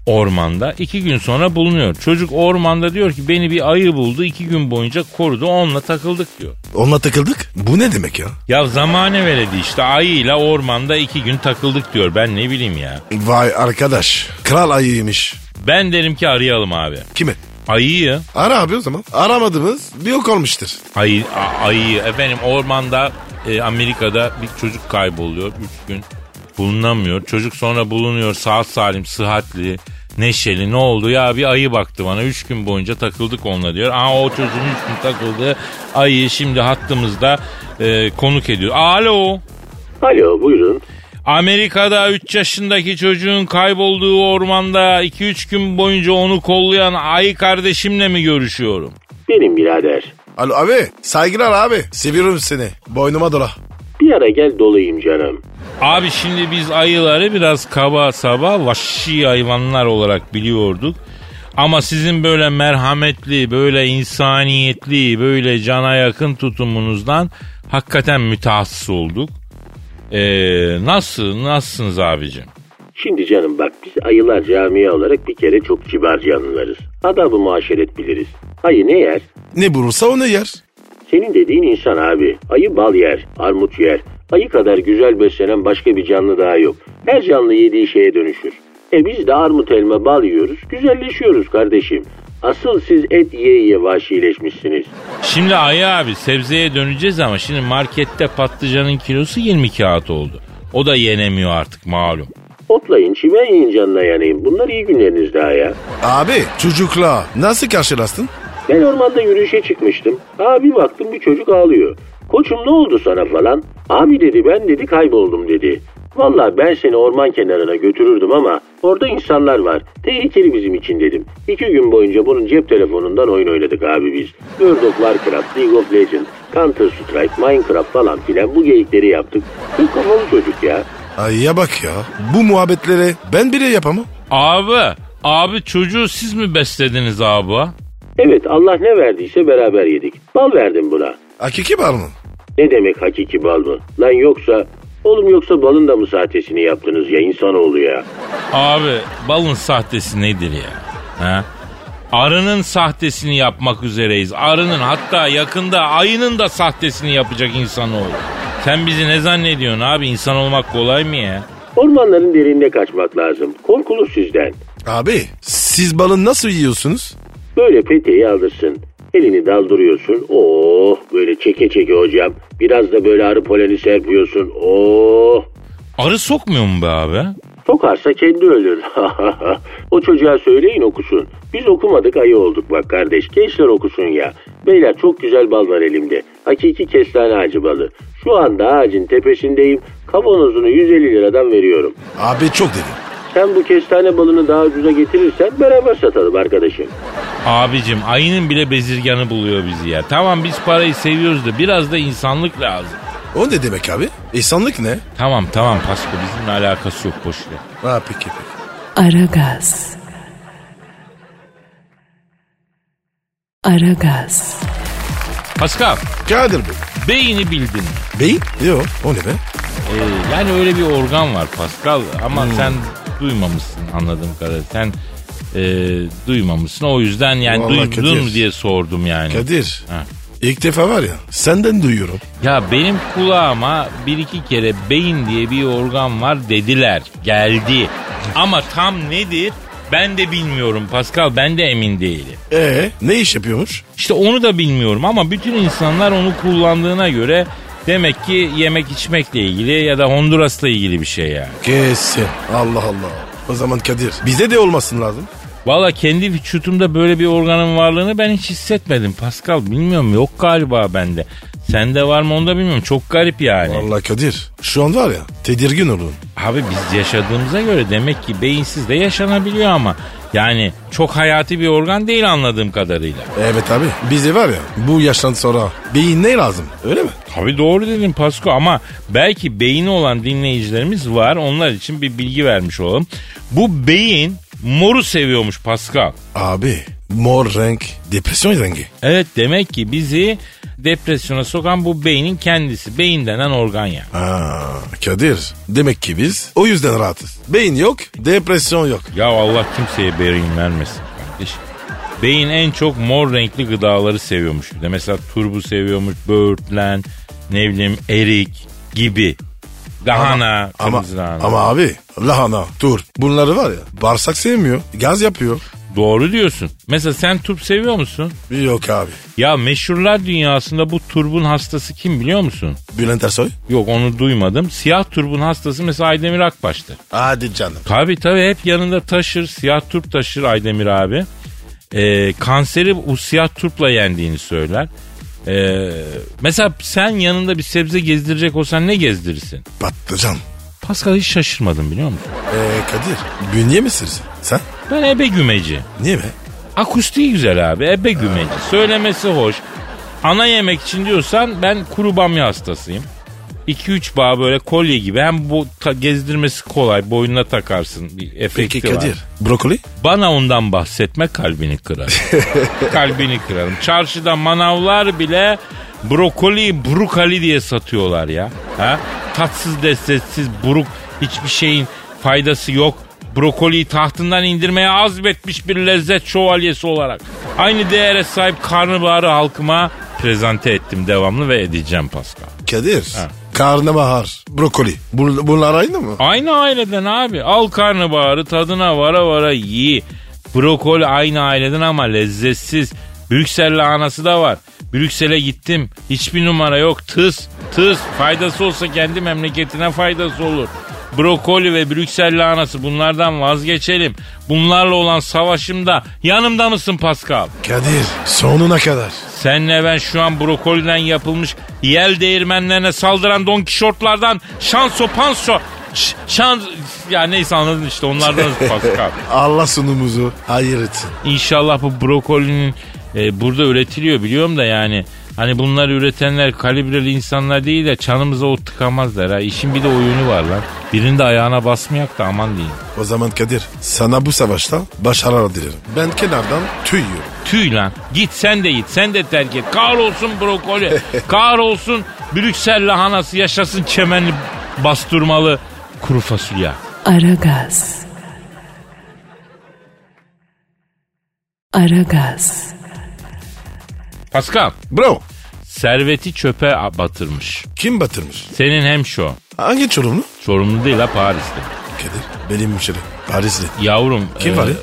Speaker 2: ormanda. 2 gün sonra bulunuyor. Çocuk ormanda diyor ki beni bir ayı buldu. 2 gün boyunca korudu onunla takıldık diyor.
Speaker 3: Onunla takıldık. Bu ne demek ya?
Speaker 2: Ya zamane veledi işte ayıyla ormanda 2 gün takıldık diyor. Ben ne bileyim ya.
Speaker 3: Vay arkadaş. Kral ayıymış.
Speaker 2: Ben derim ki arayalım abi.
Speaker 3: Kimi?
Speaker 2: Ayıyı,
Speaker 3: Ara abi o zaman. Aramadığımız bir yok olmuştur.
Speaker 2: ayı, a- ayıyı efendim ormanda e, Amerika'da bir çocuk kayboluyor 3 gün bulunamıyor. Çocuk sonra bulunuyor sağ salim sıhhatli neşeli ne oldu ya bir ayı baktı bana 3 gün boyunca takıldık onunla diyor. Aa o çocuğun 3 gün takıldığı ayı şimdi hattımızda e, konuk ediyor. Alo
Speaker 4: Alo buyurun.
Speaker 2: Amerika'da 3 yaşındaki çocuğun kaybolduğu ormanda 2-3 gün boyunca onu kollayan ayı kardeşimle mi görüşüyorum?
Speaker 4: Benim birader.
Speaker 3: Alo abi saygılar abi. Seviyorum seni. Boynuma dola.
Speaker 4: Bir ara gel dolayım canım.
Speaker 2: Abi şimdi biz ayıları biraz kaba saba vahşi hayvanlar olarak biliyorduk. Ama sizin böyle merhametli, böyle insaniyetli, böyle cana yakın tutumunuzdan hakikaten mütehassıs olduk. Ee, nasıl, nasılsınız abicim?
Speaker 4: Şimdi canım bak biz ayılar camia olarak bir kere çok kibar canlılarız. Adabı muaşeret biliriz. Ayı ne yer?
Speaker 3: Ne bulursa onu yer.
Speaker 4: Senin dediğin insan abi. Ayı bal yer, armut yer. Ayı kadar güzel beslenen başka bir canlı daha yok. Her canlı yediği şeye dönüşür. E biz de armut elma bal yiyoruz, güzelleşiyoruz kardeşim. Asıl siz et yiye yiye vahşileşmişsiniz.
Speaker 2: Şimdi ayı abi sebzeye döneceğiz ama şimdi markette patlıcanın kilosu 20 kağıt oldu. O da yenemiyor artık malum.
Speaker 4: Otlayın, çimen yiyin canına yanayım. Bunlar iyi günleriniz daha ya.
Speaker 3: Abi çocukla nasıl karşılaştın?
Speaker 4: Ben ormanda yürüyüşe çıkmıştım. Abi baktım bir çocuk ağlıyor. Koçum ne oldu sana falan? Abi dedi ben dedi kayboldum dedi. Vallahi ben seni orman kenarına götürürdüm ama orada insanlar var. Tehlikeli bizim için dedim. İki gün boyunca bunun cep telefonundan oyun oynadık abi biz. World of Warcraft, League of Legends, Counter Strike, Minecraft falan filan bu geyikleri yaptık. Çok kafalı çocuk ya.
Speaker 3: Ayıya bak ya. Bu muhabbetleri ben bile yapamam.
Speaker 2: Abi, abi çocuğu siz mi beslediniz abi?
Speaker 4: Evet Allah ne verdiyse beraber yedik. Bal verdim buna.
Speaker 3: Hakiki var mı?
Speaker 4: Ne demek hakiki bal mı? Lan yoksa... Oğlum yoksa balın da mı sahtesini yaptınız ya insanoğlu ya?
Speaker 2: Abi balın sahtesi nedir ya? Ha? Arının sahtesini yapmak üzereyiz. Arının hatta yakında ayının da sahtesini yapacak insanoğlu. Sen bizi ne zannediyorsun abi? İnsan olmak kolay mı ya?
Speaker 4: Ormanların derinine kaçmak lazım. Korkulur sizden.
Speaker 3: Abi siz balın nasıl yiyorsunuz?
Speaker 4: Böyle peteği alırsın. Elini daldırıyorsun. Oh böyle çeke çeke hocam. Biraz da böyle arı poleni serpiyorsun. Oh.
Speaker 2: Arı sokmuyor mu be abi?
Speaker 4: Sokarsa kendi ölür. *laughs* o çocuğa söyleyin okusun. Biz okumadık ayı olduk bak kardeş. Gençler okusun ya. Beyler çok güzel bal var elimde. Hakiki kestane ağacı balı. Şu anda ağacın tepesindeyim. Kavanozunu 150 liradan veriyorum.
Speaker 3: Abi çok dedi.
Speaker 4: Sen bu kestane balını daha ucuza getirirsen beraber satalım arkadaşım.
Speaker 2: Abicim ayının bile bezirganı buluyor bizi ya. Tamam biz parayı seviyoruz da biraz da insanlık lazım.
Speaker 3: O ne demek abi? İnsanlık ne?
Speaker 2: Tamam tamam Pasko bizimle alakası yok boş ver.
Speaker 3: Ha peki peki.
Speaker 1: Aragaz. Aragaz.
Speaker 2: Pascal
Speaker 3: Kadir Bey.
Speaker 2: beyni bildin.
Speaker 3: Beyin? Yok o ne be?
Speaker 2: Ee, yani öyle bir organ var Pascal ama sen duymamışsın anladığım kadarıyla. Sen e, duymamışsın o yüzden yani
Speaker 3: Vallahi
Speaker 2: duydun mu
Speaker 3: Kadir.
Speaker 2: diye sordum yani.
Speaker 3: Kadir.
Speaker 2: Ha.
Speaker 3: İlk defa var ya senden duyuyorum.
Speaker 2: Ya benim kulağıma bir iki kere beyin diye bir organ var dediler. Geldi. Ama tam nedir ben de bilmiyorum Pascal ben de emin değilim.
Speaker 3: Ee ne iş yapıyormuş?
Speaker 2: İşte onu da bilmiyorum ama bütün insanlar onu kullandığına göre demek ki yemek içmekle ilgili ya da Honduras'la ilgili bir şey yani.
Speaker 3: Kesin. Allah Allah. O zaman Kadir bize de olmasın lazım.
Speaker 2: Valla kendi vücutumda böyle bir organın varlığını ben hiç hissetmedim Pascal. Bilmiyorum yok galiba bende. Sende var mı onu da bilmiyorum. Çok garip yani.
Speaker 3: Vallahi Kadir şu an var ya tedirgin olun.
Speaker 2: Abi biz yaşadığımıza göre demek ki beyinsiz de yaşanabiliyor ama yani çok hayati bir organ değil anladığım kadarıyla.
Speaker 3: Evet abi bize var ya bu yaştan sonra beyin ne lazım öyle mi?
Speaker 2: Tabii doğru dedin Pasko ama belki beyni olan dinleyicilerimiz var. Onlar için bir bilgi vermiş olalım. Bu beyin moru seviyormuş Pascal.
Speaker 3: Abi mor renk depresyon rengi.
Speaker 2: Evet demek ki bizi depresyona sokan bu beynin kendisi. Beyin denen organ ya.
Speaker 3: Aa, Kadir demek ki biz o yüzden rahatız. Beyin yok depresyon yok.
Speaker 2: Ya Allah kimseye beyin vermesin kardeşim. Beyin en çok mor renkli gıdaları seviyormuş. De mesela turbu seviyormuş, böğürtlen, ne bileyim erik gibi. Lahana,
Speaker 3: Ama,
Speaker 2: kırmızı lahana.
Speaker 3: ama abi lahana, tur bunları var ya bağırsak sevmiyor. Gaz yapıyor.
Speaker 2: Doğru diyorsun. Mesela sen turp seviyor musun?
Speaker 3: Yok abi.
Speaker 2: Ya meşhurlar dünyasında bu turbun hastası kim biliyor musun?
Speaker 3: Bülent Ersoy.
Speaker 2: Yok onu duymadım. Siyah turbun hastası mesela Aydemir Akbaş'tır.
Speaker 3: Hadi canım.
Speaker 2: Tabii tabii hep yanında taşır. Siyah turp taşır Aydemir abi. Ee, kanseri bu siyah turpla yendiğini söyler. Ee, mesela sen yanında bir sebze gezdirecek olsan ne gezdirirsin?
Speaker 3: Patlıcan.
Speaker 2: Pascal hiç şaşırmadım biliyor musun?
Speaker 3: Ee, Kadir bünye misin sen?
Speaker 2: Ben ebe gümeci.
Speaker 3: Niye be?
Speaker 2: Akustiği güzel abi. Ebe gümeci. Söylemesi hoş. Ana yemek için diyorsan ben kuru bamya hastasıyım. 2-3 bağ böyle kolye gibi. Hem bu ta- gezdirmesi kolay. Boynuna takarsın. Bir efekti
Speaker 3: Peki
Speaker 2: var.
Speaker 3: Kadir brokoli?
Speaker 2: Bana ondan bahsetme kalbini kırar. *laughs* kalbini kırarım. Çarşıda manavlar bile brokoli brukali diye satıyorlar ya. Ha? Tatsız lezzetsiz buruk hiçbir şeyin faydası yok. Brokoliyi tahtından indirmeye azmetmiş bir lezzet şövalyesi olarak. Aynı değere sahip karnabaharı halkıma prezente ettim devamlı ve edeceğim Pascal.
Speaker 3: Kadir. Karnabahar, brokoli. Bun- bunlar aynı mı?
Speaker 2: Aynı aileden abi. Al karnabaharı tadına vara vara yi. Brokoli aynı aileden ama lezzetsiz. Brüksel lahanası da var. Brüksel'e gittim. Hiçbir numara yok. Tıs, tıs. Faydası olsa kendi memleketine faydası olur. Brokoli ve Brüksel lahanası bunlardan vazgeçelim. Bunlarla olan savaşımda yanımda mısın Pascal?
Speaker 3: Kadir sonuna kadar.
Speaker 2: Senle ben şu an brokoliden yapılmış yel değirmenlerine saldıran Don Kişotlardan şanso panso ş- şans ya neyse anladın işte onlardan *laughs* Pascal.
Speaker 3: Allah sunumuzu hayır etsin.
Speaker 2: İnşallah bu brokolinin e, burada üretiliyor biliyorum da yani hani bunları üretenler kalibreli insanlar değil de çanımıza ot tıkamazlar ha. İşin bir de oyunu var lan. Birinde ayağına basmayak da aman diyeyim.
Speaker 3: O zaman Kadir sana bu savaşta başarılar dilerim. Ben kenardan tüy yiyorum.
Speaker 2: Tüy lan. Git sen de git. Sen de terk et. Kahrolsun brokoli. *laughs* Kahrolsun Brüksel lahanası. Yaşasın çemenli bastırmalı kuru fasulye.
Speaker 1: Aragaz. Aragaz.
Speaker 2: Pascal.
Speaker 3: Bro
Speaker 2: Serveti çöpe batırmış.
Speaker 3: kim batırmış?
Speaker 2: Senin hem şu.
Speaker 3: Hangi çorumlu?
Speaker 2: Sorumlu değil ha Paris'te.
Speaker 3: Kadir benim hemşire. Parisli.
Speaker 2: Yavrum.
Speaker 3: Kim var ya?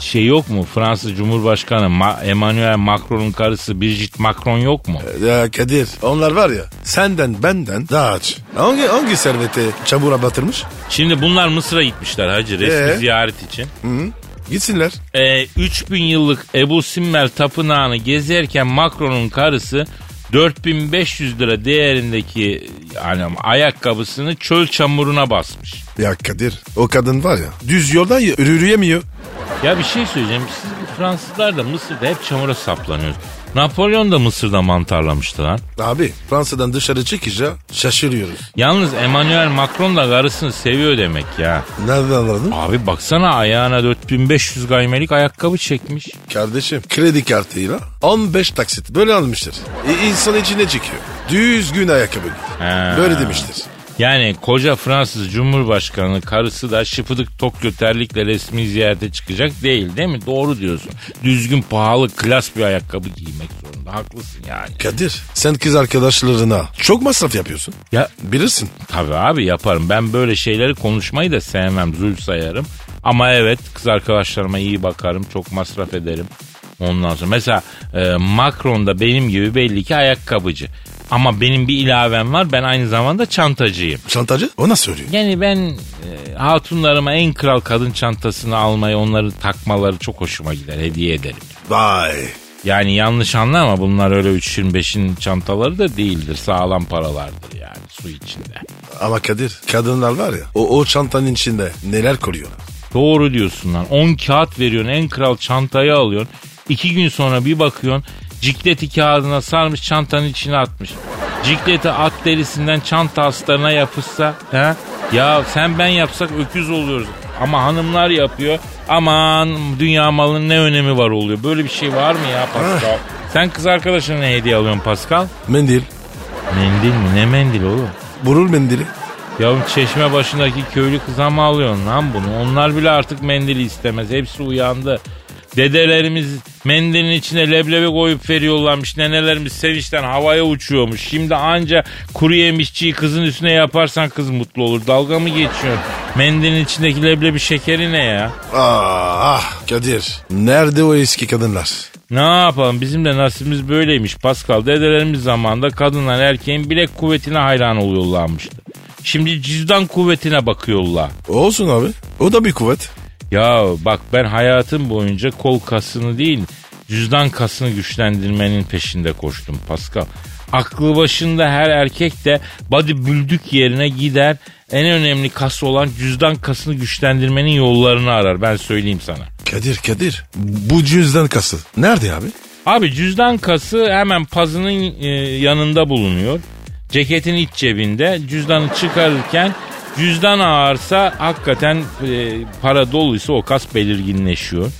Speaker 2: Şey yok mu? Fransız Cumhurbaşkanı Ma- Emmanuel Macron'un karısı Brigitte Macron yok mu?
Speaker 3: Ya Kadir onlar var ya senden benden daha aç. Hangi, hangi servete çamura batırmış?
Speaker 2: Şimdi bunlar Mısır'a gitmişler hacı resmi
Speaker 3: Ee?
Speaker 2: ziyaret için.
Speaker 3: Gitsinler.
Speaker 2: e, 3000 yıllık Ebu Simmel tapınağını gezerken Macron'un karısı 4500 lira değerindeki yani ayakkabısını çöl çamuruna basmış.
Speaker 3: Ya Kadir o kadın var ya düz yoldan y- yürüyemiyor.
Speaker 2: Ya bir şey söyleyeceğim. Siz bu Fransızlar da Mısır'da hep çamura saplanıyorsunuz. Napolyon da Mısır'da mantarlamıştı lan.
Speaker 3: Abi Fransa'dan dışarı çıkınca şaşırıyoruz.
Speaker 2: Yalnız Emmanuel Macron da karısını seviyor demek ya.
Speaker 3: Nereden anladın?
Speaker 2: Abi baksana ayağına 4500 gaymelik ayakkabı çekmiş.
Speaker 3: Kardeşim kredi kartıyla 15 taksit böyle almıştır. E, insan içine çekiyor. Düzgün ayakkabı.
Speaker 2: Ha.
Speaker 3: Böyle demiştir.
Speaker 2: Yani koca Fransız Cumhurbaşkanı karısı da şıpıdık Tokyo terlikle resmi ziyarete çıkacak değil değil mi? Doğru diyorsun. Düzgün pahalı klas bir ayakkabı giymek zorunda. Haklısın yani.
Speaker 3: Kadir sen kız arkadaşlarına çok masraf yapıyorsun.
Speaker 2: Ya
Speaker 3: Bilirsin.
Speaker 2: tabii abi yaparım. Ben böyle şeyleri konuşmayı da sevmem. Zul sayarım. Ama evet kız arkadaşlarıma iyi bakarım. Çok masraf ederim. Ondan sonra mesela e, Macron da benim gibi belli ki ayakkabıcı. Ama benim bir ilavem var. Ben aynı zamanda çantacıyım.
Speaker 3: Çantacı o nasıl söylüyor?
Speaker 2: Yani ben e, hatunlarıma en kral kadın çantasını almayı, onları takmaları çok hoşuma gider. Hediye ederim.
Speaker 3: Vay
Speaker 2: Yani yanlış anlama bunlar öyle 3.25'in çantaları da değildir. Sağlam paralardır yani su içinde.
Speaker 3: Ama Kadir kadınlar var ya o, o çantanın içinde neler koruyorlar.
Speaker 2: Doğru diyorsun lan. 10 kağıt veriyorsun en kral çantayı alıyorsun. 2 gün sonra bir bakıyorsun cikleti kağıdına sarmış çantanın içine atmış. Cikleti at derisinden çanta astarına yapışsa he? Ya sen ben yapsak öküz oluyoruz. Ama hanımlar yapıyor. Aman dünya malının ne önemi var oluyor. Böyle bir şey var mı ya Pascal? Sen kız arkadaşına ne hediye alıyorsun Pascal?
Speaker 3: Mendil.
Speaker 2: Mendil mi? Ne mendil oğlum?
Speaker 3: Burul mendili.
Speaker 2: Yavrum çeşme başındaki köylü kıza mı alıyorsun lan bunu? Onlar bile artık mendili istemez. Hepsi uyandı. Dedelerimiz mendilin içine leblebi koyup veriyorlarmış. Nenelerimiz sevinçten havaya uçuyormuş. Şimdi anca kuru yemişçiyi kızın üstüne yaparsan kız mutlu olur. Dalga mı geçiyorsun? Mendilin içindeki leblebi şekeri ne ya?
Speaker 3: Ah, ah Kadir. Nerede o eski kadınlar?
Speaker 2: Ne yapalım bizim de nasibimiz böyleymiş Pascal. Dedelerimiz zamanında kadınlar erkeğin bilek kuvvetine hayran oluyorlarmıştı. Şimdi cüzdan kuvvetine bakıyorlar.
Speaker 3: Olsun abi. O da bir kuvvet.
Speaker 2: Ya bak ben hayatım boyunca kol kasını değil cüzdan kasını güçlendirmenin peşinde koştum Pascal. Aklı başında her erkek de body büldük yerine gider en önemli kas olan cüzdan kasını güçlendirmenin yollarını arar ben söyleyeyim sana.
Speaker 3: Kadir Kadir. Bu cüzdan kası. Nerede abi?
Speaker 2: Abi cüzdan kası hemen pazının e, yanında bulunuyor. Ceketin iç cebinde cüzdanı çıkarırken cüzdan ağırsa hakikaten e, para doluysa o kas belirginleşiyor.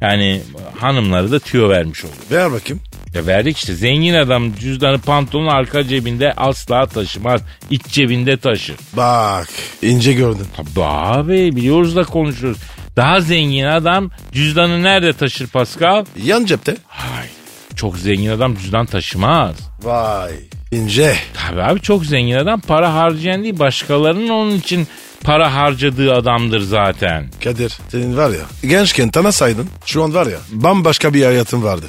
Speaker 2: Yani hanımları da tüyo vermiş oluyor.
Speaker 3: Ver bakayım.
Speaker 2: Ya verdik işte zengin adam cüzdanı pantolonun arka cebinde asla taşımaz. İç cebinde taşır.
Speaker 3: Bak ince gördün.
Speaker 2: Tabii abi biliyoruz da konuşuyoruz. Daha zengin adam cüzdanı nerede taşır Pascal?
Speaker 3: Yan cepte.
Speaker 2: Hayır. Çok zengin adam cüzdan taşımaz.
Speaker 3: Vay ince.
Speaker 2: Tabii abi çok zengin adam para harcayan değil başkalarının onun için para harcadığı adamdır zaten.
Speaker 3: Kadir senin var ya gençken tanısaydın şu an var ya bambaşka bir hayatın vardı.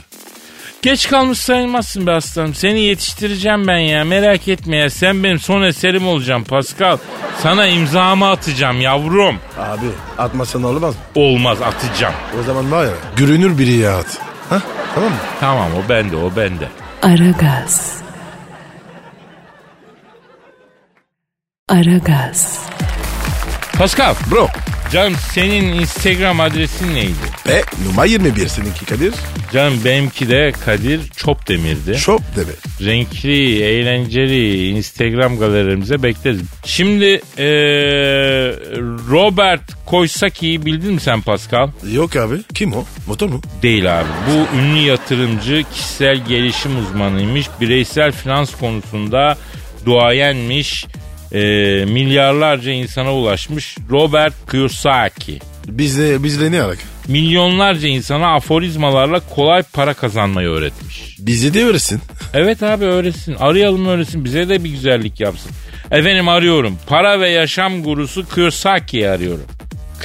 Speaker 2: Geç kalmış sayılmazsın be aslanım. Seni yetiştireceğim ben ya merak etme ya. Sen benim son eserim olacaksın Pascal. Sana imzamı atacağım yavrum.
Speaker 3: Abi atmasan olmaz mı?
Speaker 2: Olmaz atacağım.
Speaker 3: O zaman var ya görünür biri ya at. Ha? Tamam mı?
Speaker 2: Tamam o bende o bende.
Speaker 1: Aragaz. Aragaz.
Speaker 2: Pascal
Speaker 3: Bro.
Speaker 2: canım senin Instagram adresin neydi?
Speaker 3: Ve numara 21 seninki Kadir.
Speaker 2: Canım benimki de Kadir Çopdemir'di.
Speaker 3: Şop deme.
Speaker 2: renkli, eğlenceli Instagram galerilerimize bekleriz. Şimdi eee, Robert Koysaki'yi bildin mi sen Pascal?
Speaker 3: Yok abi. Kim o? Motor mu?
Speaker 2: Değil abi. Bu ünlü yatırımcı kişisel gelişim uzmanıymış. Bireysel finans konusunda duayenmiş. eee, milyarlarca insana ulaşmış. Robert Kiyosaki.
Speaker 3: Bizle, bizle ne alaka?
Speaker 2: Milyonlarca insana aforizmalarla kolay para kazanmayı öğretmiş.
Speaker 3: Bize de öğretsin.
Speaker 2: Evet abi öğretsin. Arayalım öğretsin. Bize de bir güzellik yapsın. Efendim arıyorum. Para ve yaşam gurusu Kiyosaki'yi arıyorum.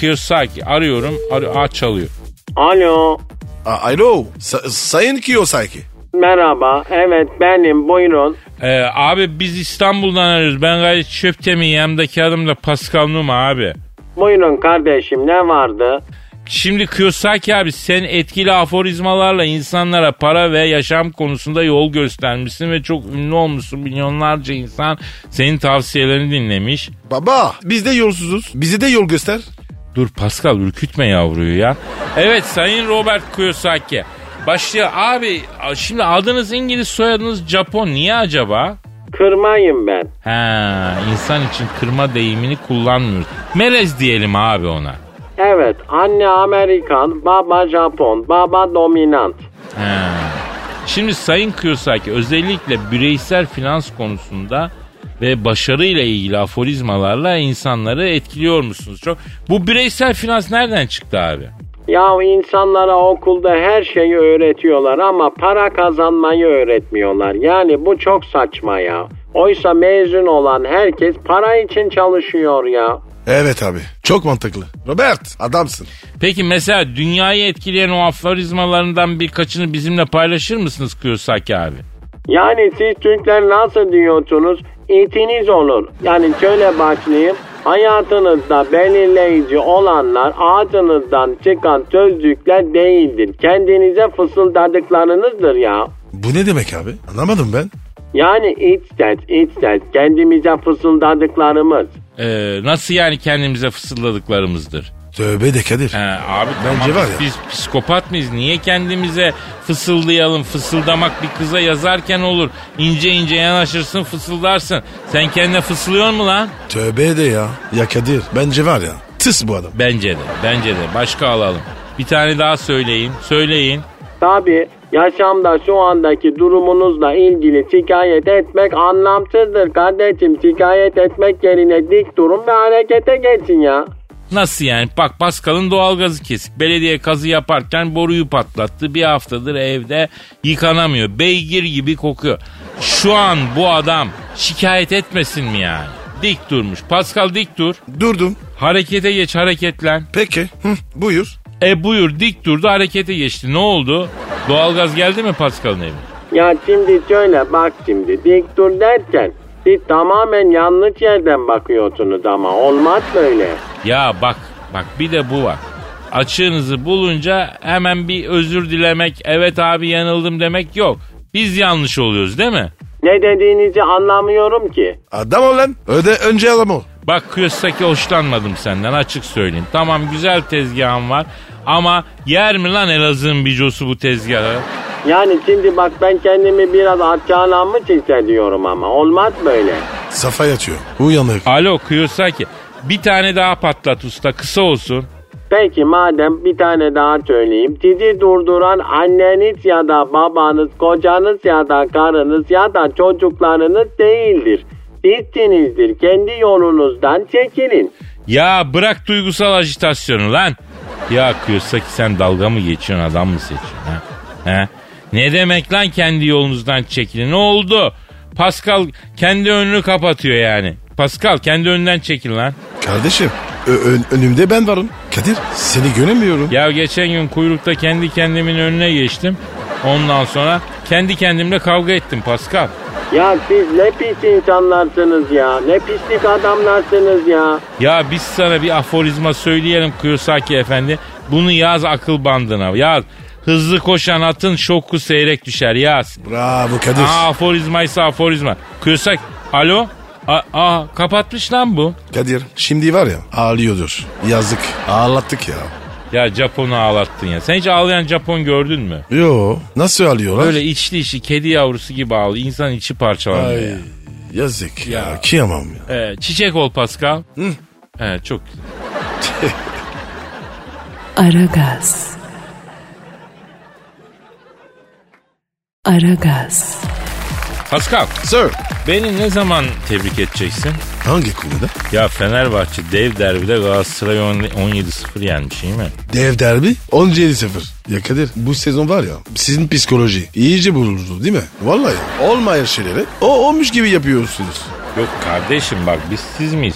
Speaker 2: Kiyosaki arıyorum. Ar Aa, çalıyor.
Speaker 4: Alo.
Speaker 3: Aa, alo. Sa- Sayın Kiyosaki.
Speaker 4: Merhaba. Evet benim. Buyurun.
Speaker 2: Ee, abi biz İstanbul'dan arıyoruz. Ben gayet çöptemi yanımdaki adım da Pascal Numa abi.
Speaker 4: Buyurun kardeşim ne vardı?
Speaker 2: Şimdi Kiyosaki abi sen etkili aforizmalarla insanlara para ve yaşam konusunda yol göstermişsin ve çok ünlü olmuşsun. Milyonlarca insan senin tavsiyelerini dinlemiş.
Speaker 3: Baba biz de yolsuzuz. Bize de yol göster.
Speaker 2: Dur Pascal ürkütme yavruyu ya. Evet Sayın Robert Kiyosaki. Başlıyor. Abi şimdi adınız İngiliz soyadınız Japon. Niye acaba?
Speaker 4: Kırmayım ben.
Speaker 2: Ha, insan için kırma deyimini kullanmıyoruz. Melez diyelim abi ona.
Speaker 4: Evet anne Amerikan, baba Japon, baba dominant.
Speaker 2: Ha. Şimdi Sayın Kiyosaki özellikle bireysel finans konusunda ve başarıyla ilgili aforizmalarla insanları etkiliyor musunuz çok? Bu bireysel finans nereden çıktı abi?
Speaker 4: Ya insanlara okulda her şeyi öğretiyorlar ama para kazanmayı öğretmiyorlar. Yani bu çok saçma ya. Oysa mezun olan herkes para için çalışıyor ya.
Speaker 3: Evet abi. Çok mantıklı. Robert adamsın.
Speaker 2: Peki mesela dünyayı etkileyen o aforizmalarından birkaçını bizimle paylaşır mısınız Kiyosaki abi?
Speaker 4: Yani siz Türkler nasıl diyorsunuz? İtiniz olur. Yani şöyle başlayayım.
Speaker 6: Hayatınızda belirleyici olanlar ağzınızdan çıkan sözcükler değildir. Kendinize fısıldadıklarınızdır ya.
Speaker 3: Bu ne demek abi? Anlamadım ben.
Speaker 6: Yani iç ses, iç ses, kendimize fısıldadıklarımız.
Speaker 2: Ee, nasıl yani kendimize fısıldadıklarımızdır?
Speaker 3: Tövbe de Kadir.
Speaker 2: He, abi
Speaker 3: Bence
Speaker 2: tamam,
Speaker 3: var ya.
Speaker 2: biz psikopat mıyız? Niye kendimize fısıldayalım? Fısıldamak bir kıza yazarken olur. İnce ince yanaşırsın fısıldarsın. Sen kendine fısıldıyor mu lan?
Speaker 3: Tövbe de ya. Ya Kadir bence var ya. Tıs bu adam.
Speaker 2: Bence de bence de. Başka alalım. Bir tane daha söyleyin. Söyleyin.
Speaker 6: Tabi yaşamda şu andaki durumunuzla ilgili şikayet etmek anlamsızdır kardeşim. Şikayet etmek yerine dik durun ve harekete geçin ya.
Speaker 2: Nasıl yani? Bak Pascal'ın doğalgazı kesik. Belediye kazı yaparken boruyu patlattı. Bir haftadır evde yıkanamıyor. Beygir gibi kokuyor. Şu an bu adam şikayet etmesin mi yani? Dik durmuş. Pascal dik dur.
Speaker 3: Durdum.
Speaker 2: Harekete geç hareketlen.
Speaker 3: Peki. Hı, buyur.
Speaker 2: E buyur dik durdu harekete geçti. Ne oldu? Doğalgaz geldi mi Pascal'ın evine?
Speaker 6: Ya şimdi şöyle bak şimdi dik dur derken siz tamamen yanlış yerden bakıyorsunuz ama olmaz böyle.
Speaker 2: Ya bak bak bir de bu var. Açığınızı bulunca hemen bir özür dilemek, evet abi yanıldım demek yok. Biz yanlış oluyoruz değil mi?
Speaker 6: Ne dediğinizi anlamıyorum ki.
Speaker 3: Adam ol lan. Öde önce adam ol.
Speaker 2: Bak Kiyosaki hoşlanmadım senden açık söyleyeyim. Tamam güzel tezgahın var ama yer mi lan Elazığ'ın bicosu bu tezgahı?
Speaker 6: Yani şimdi bak ben kendimi biraz aşağılanmış hissediyorum ama olmaz böyle.
Speaker 3: Safa yatıyor. Uyanık.
Speaker 2: Alo Kiyosaki bir tane daha patlat usta kısa olsun.
Speaker 6: Peki madem bir tane daha söyleyeyim. Sizi durduran anneniz ya da babanız, kocanız ya da karınız ya da çocuklarınız değildir. Sizsinizdir. Kendi yolunuzdan çekilin.
Speaker 2: Ya bırak duygusal ajitasyonu lan. Ya Kiyosaki sen dalga mı geçiyorsun adam mı seçiyorsun ha? ha? Ne demek lan kendi yolunuzdan çekilin? Ne oldu? Pascal kendi önünü kapatıyor yani. Pascal kendi önünden çekil lan.
Speaker 3: Kardeşim ön- önümde ben varım. Kadir seni göremiyorum.
Speaker 2: Ya geçen gün kuyrukta kendi kendimin önüne geçtim. Ondan sonra kendi kendimle kavga ettim Pascal.
Speaker 6: Ya siz ne pis insanlarsınız ya. Ne pislik adamlarsınız ya.
Speaker 2: Ya biz sana bir aforizma söyleyelim Kiyosaki efendi. Bunu yaz akıl bandına. Yaz. Hızlı koşan atın şoku seyrek düşer yaz.
Speaker 3: Bravo Kadir.
Speaker 2: Aa aforizma ise aforizma. Kıysak alo. Aa, aa, kapatmış lan bu.
Speaker 3: Kadir şimdi var ya ağlıyordur. Yazık. Ağlattık ya.
Speaker 2: Ya Japon'u ağlattın ya. Sen hiç ağlayan Japon gördün mü?
Speaker 3: Yo nasıl ağlıyorlar?
Speaker 2: Böyle içli içi kedi yavrusu gibi ağlıyor. İnsan içi parçalanıyor
Speaker 3: Ay,
Speaker 2: ya.
Speaker 3: yazık ya.
Speaker 2: Ya.
Speaker 3: Kıyamam ya.
Speaker 2: Ee, çiçek ol Pascal. Evet çok güzel. *laughs*
Speaker 1: Aragaz. Aragaz.
Speaker 2: Pascal
Speaker 3: Sir.
Speaker 2: beni ne zaman tebrik edeceksin?
Speaker 3: Hangi konuda?
Speaker 2: Ya Fenerbahçe dev derbide Galatasaray 17-0 yenmiş iyi mi?
Speaker 3: Dev derbi 17-0. Ya Kadir bu sezon var ya sizin psikoloji iyice bozuldu değil mi? Vallahi olmayan şeyleri o olmuş gibi yapıyorsunuz.
Speaker 2: Yok kardeşim bak biz siz miyiz?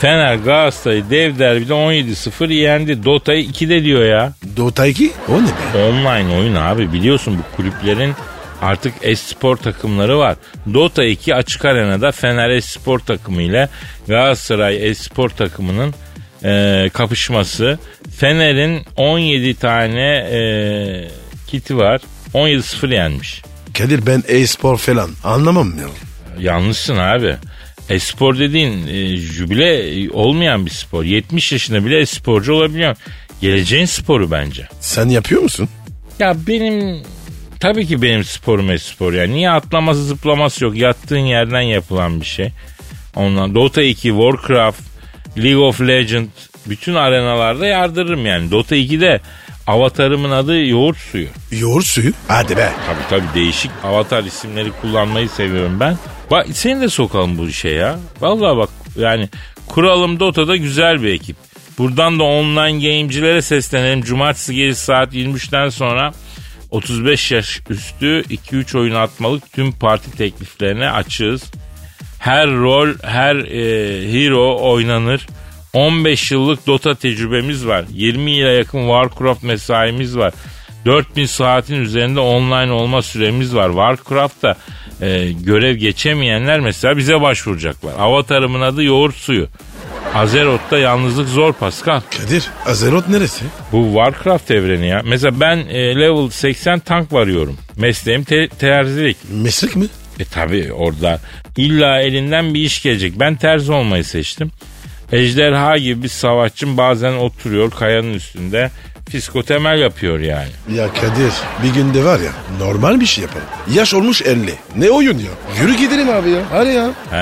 Speaker 2: Fener Galatasaray dev derbide 17-0 yendi. Dota'yı 2'de diyor ya.
Speaker 3: Dota 2 o ne be?
Speaker 2: Online oyun abi biliyorsun bu kulüplerin artık espor takımları var. Dota 2 açık arenada Fener espor takımı ile Galatasaray espor takımının e, kapışması. Fener'in 17 tane e, kiti var. 17-0 yenmiş.
Speaker 3: Kadir ben e-spor falan anlamam ya.
Speaker 2: Yanlışsın abi. Espor dediğin e, jübile olmayan bir spor. 70 yaşında bile esporcu olabiliyor. Geleceğin sporu bence.
Speaker 3: Sen yapıyor musun?
Speaker 2: Ya benim tabii ki benim sporum espor yani. Niye atlaması zıplaması yok. Yattığın yerden yapılan bir şey. Ondan Dota 2, Warcraft, League of Legends bütün arenalarda yardırırım yani. Dota 2'de avatarımın adı yoğurt suyu.
Speaker 3: Yoğurt suyu. Hadi be.
Speaker 2: Tabii tabii değişik avatar isimleri kullanmayı seviyorum ben. Bak seni de sokalım bu işe ya. Vallahi bak yani kuralım Dota'da güzel bir ekip. Buradan da online game'cilere seslenelim. Cumartesi gecesi saat 23'ten sonra 35 yaş üstü 2-3 oyun atmalık tüm parti tekliflerine açığız. Her rol, her e, hero oynanır. 15 yıllık Dota tecrübemiz var. 20 yıla yakın Warcraft mesaimiz var. 4000 saatin üzerinde online olma süremiz var. Warcraft'ta e, görev geçemeyenler mesela bize başvuracaklar. Avatarımın adı yoğurt suyu. Azerot'ta yalnızlık zor Pascal.
Speaker 3: Kadir Azeroth neresi?
Speaker 2: Bu Warcraft evreni ya. Mesela ben e, level 80 tank varıyorum. Mesleğim te- terzilik.
Speaker 3: Meslek mi?
Speaker 2: E tabi orada illa elinden bir iş gelecek. Ben terzi olmayı seçtim. Ejderha gibi bir savaşçım bazen oturuyor kayanın üstünde fisko temel yapıyor yani.
Speaker 3: Ya Kadir bir günde var ya normal bir şey yapalım. Yaş olmuş 50. Ne oyun ya? Yürü gidelim abi ya. Hadi ya.
Speaker 2: Ha,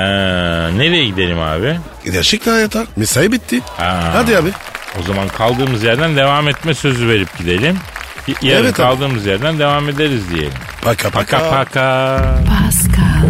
Speaker 2: nereye gidelim abi?
Speaker 3: Gerçekten hayata. Mesai bitti.
Speaker 2: Ha.
Speaker 3: Hadi abi.
Speaker 2: O zaman kaldığımız yerden devam etme sözü verip gidelim. Y- Yarın
Speaker 3: Evet abi.
Speaker 2: kaldığımız yerden devam ederiz diyelim.
Speaker 3: Paka paka.
Speaker 2: Paka paka.
Speaker 1: Pascal,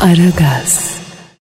Speaker 1: Aragaz.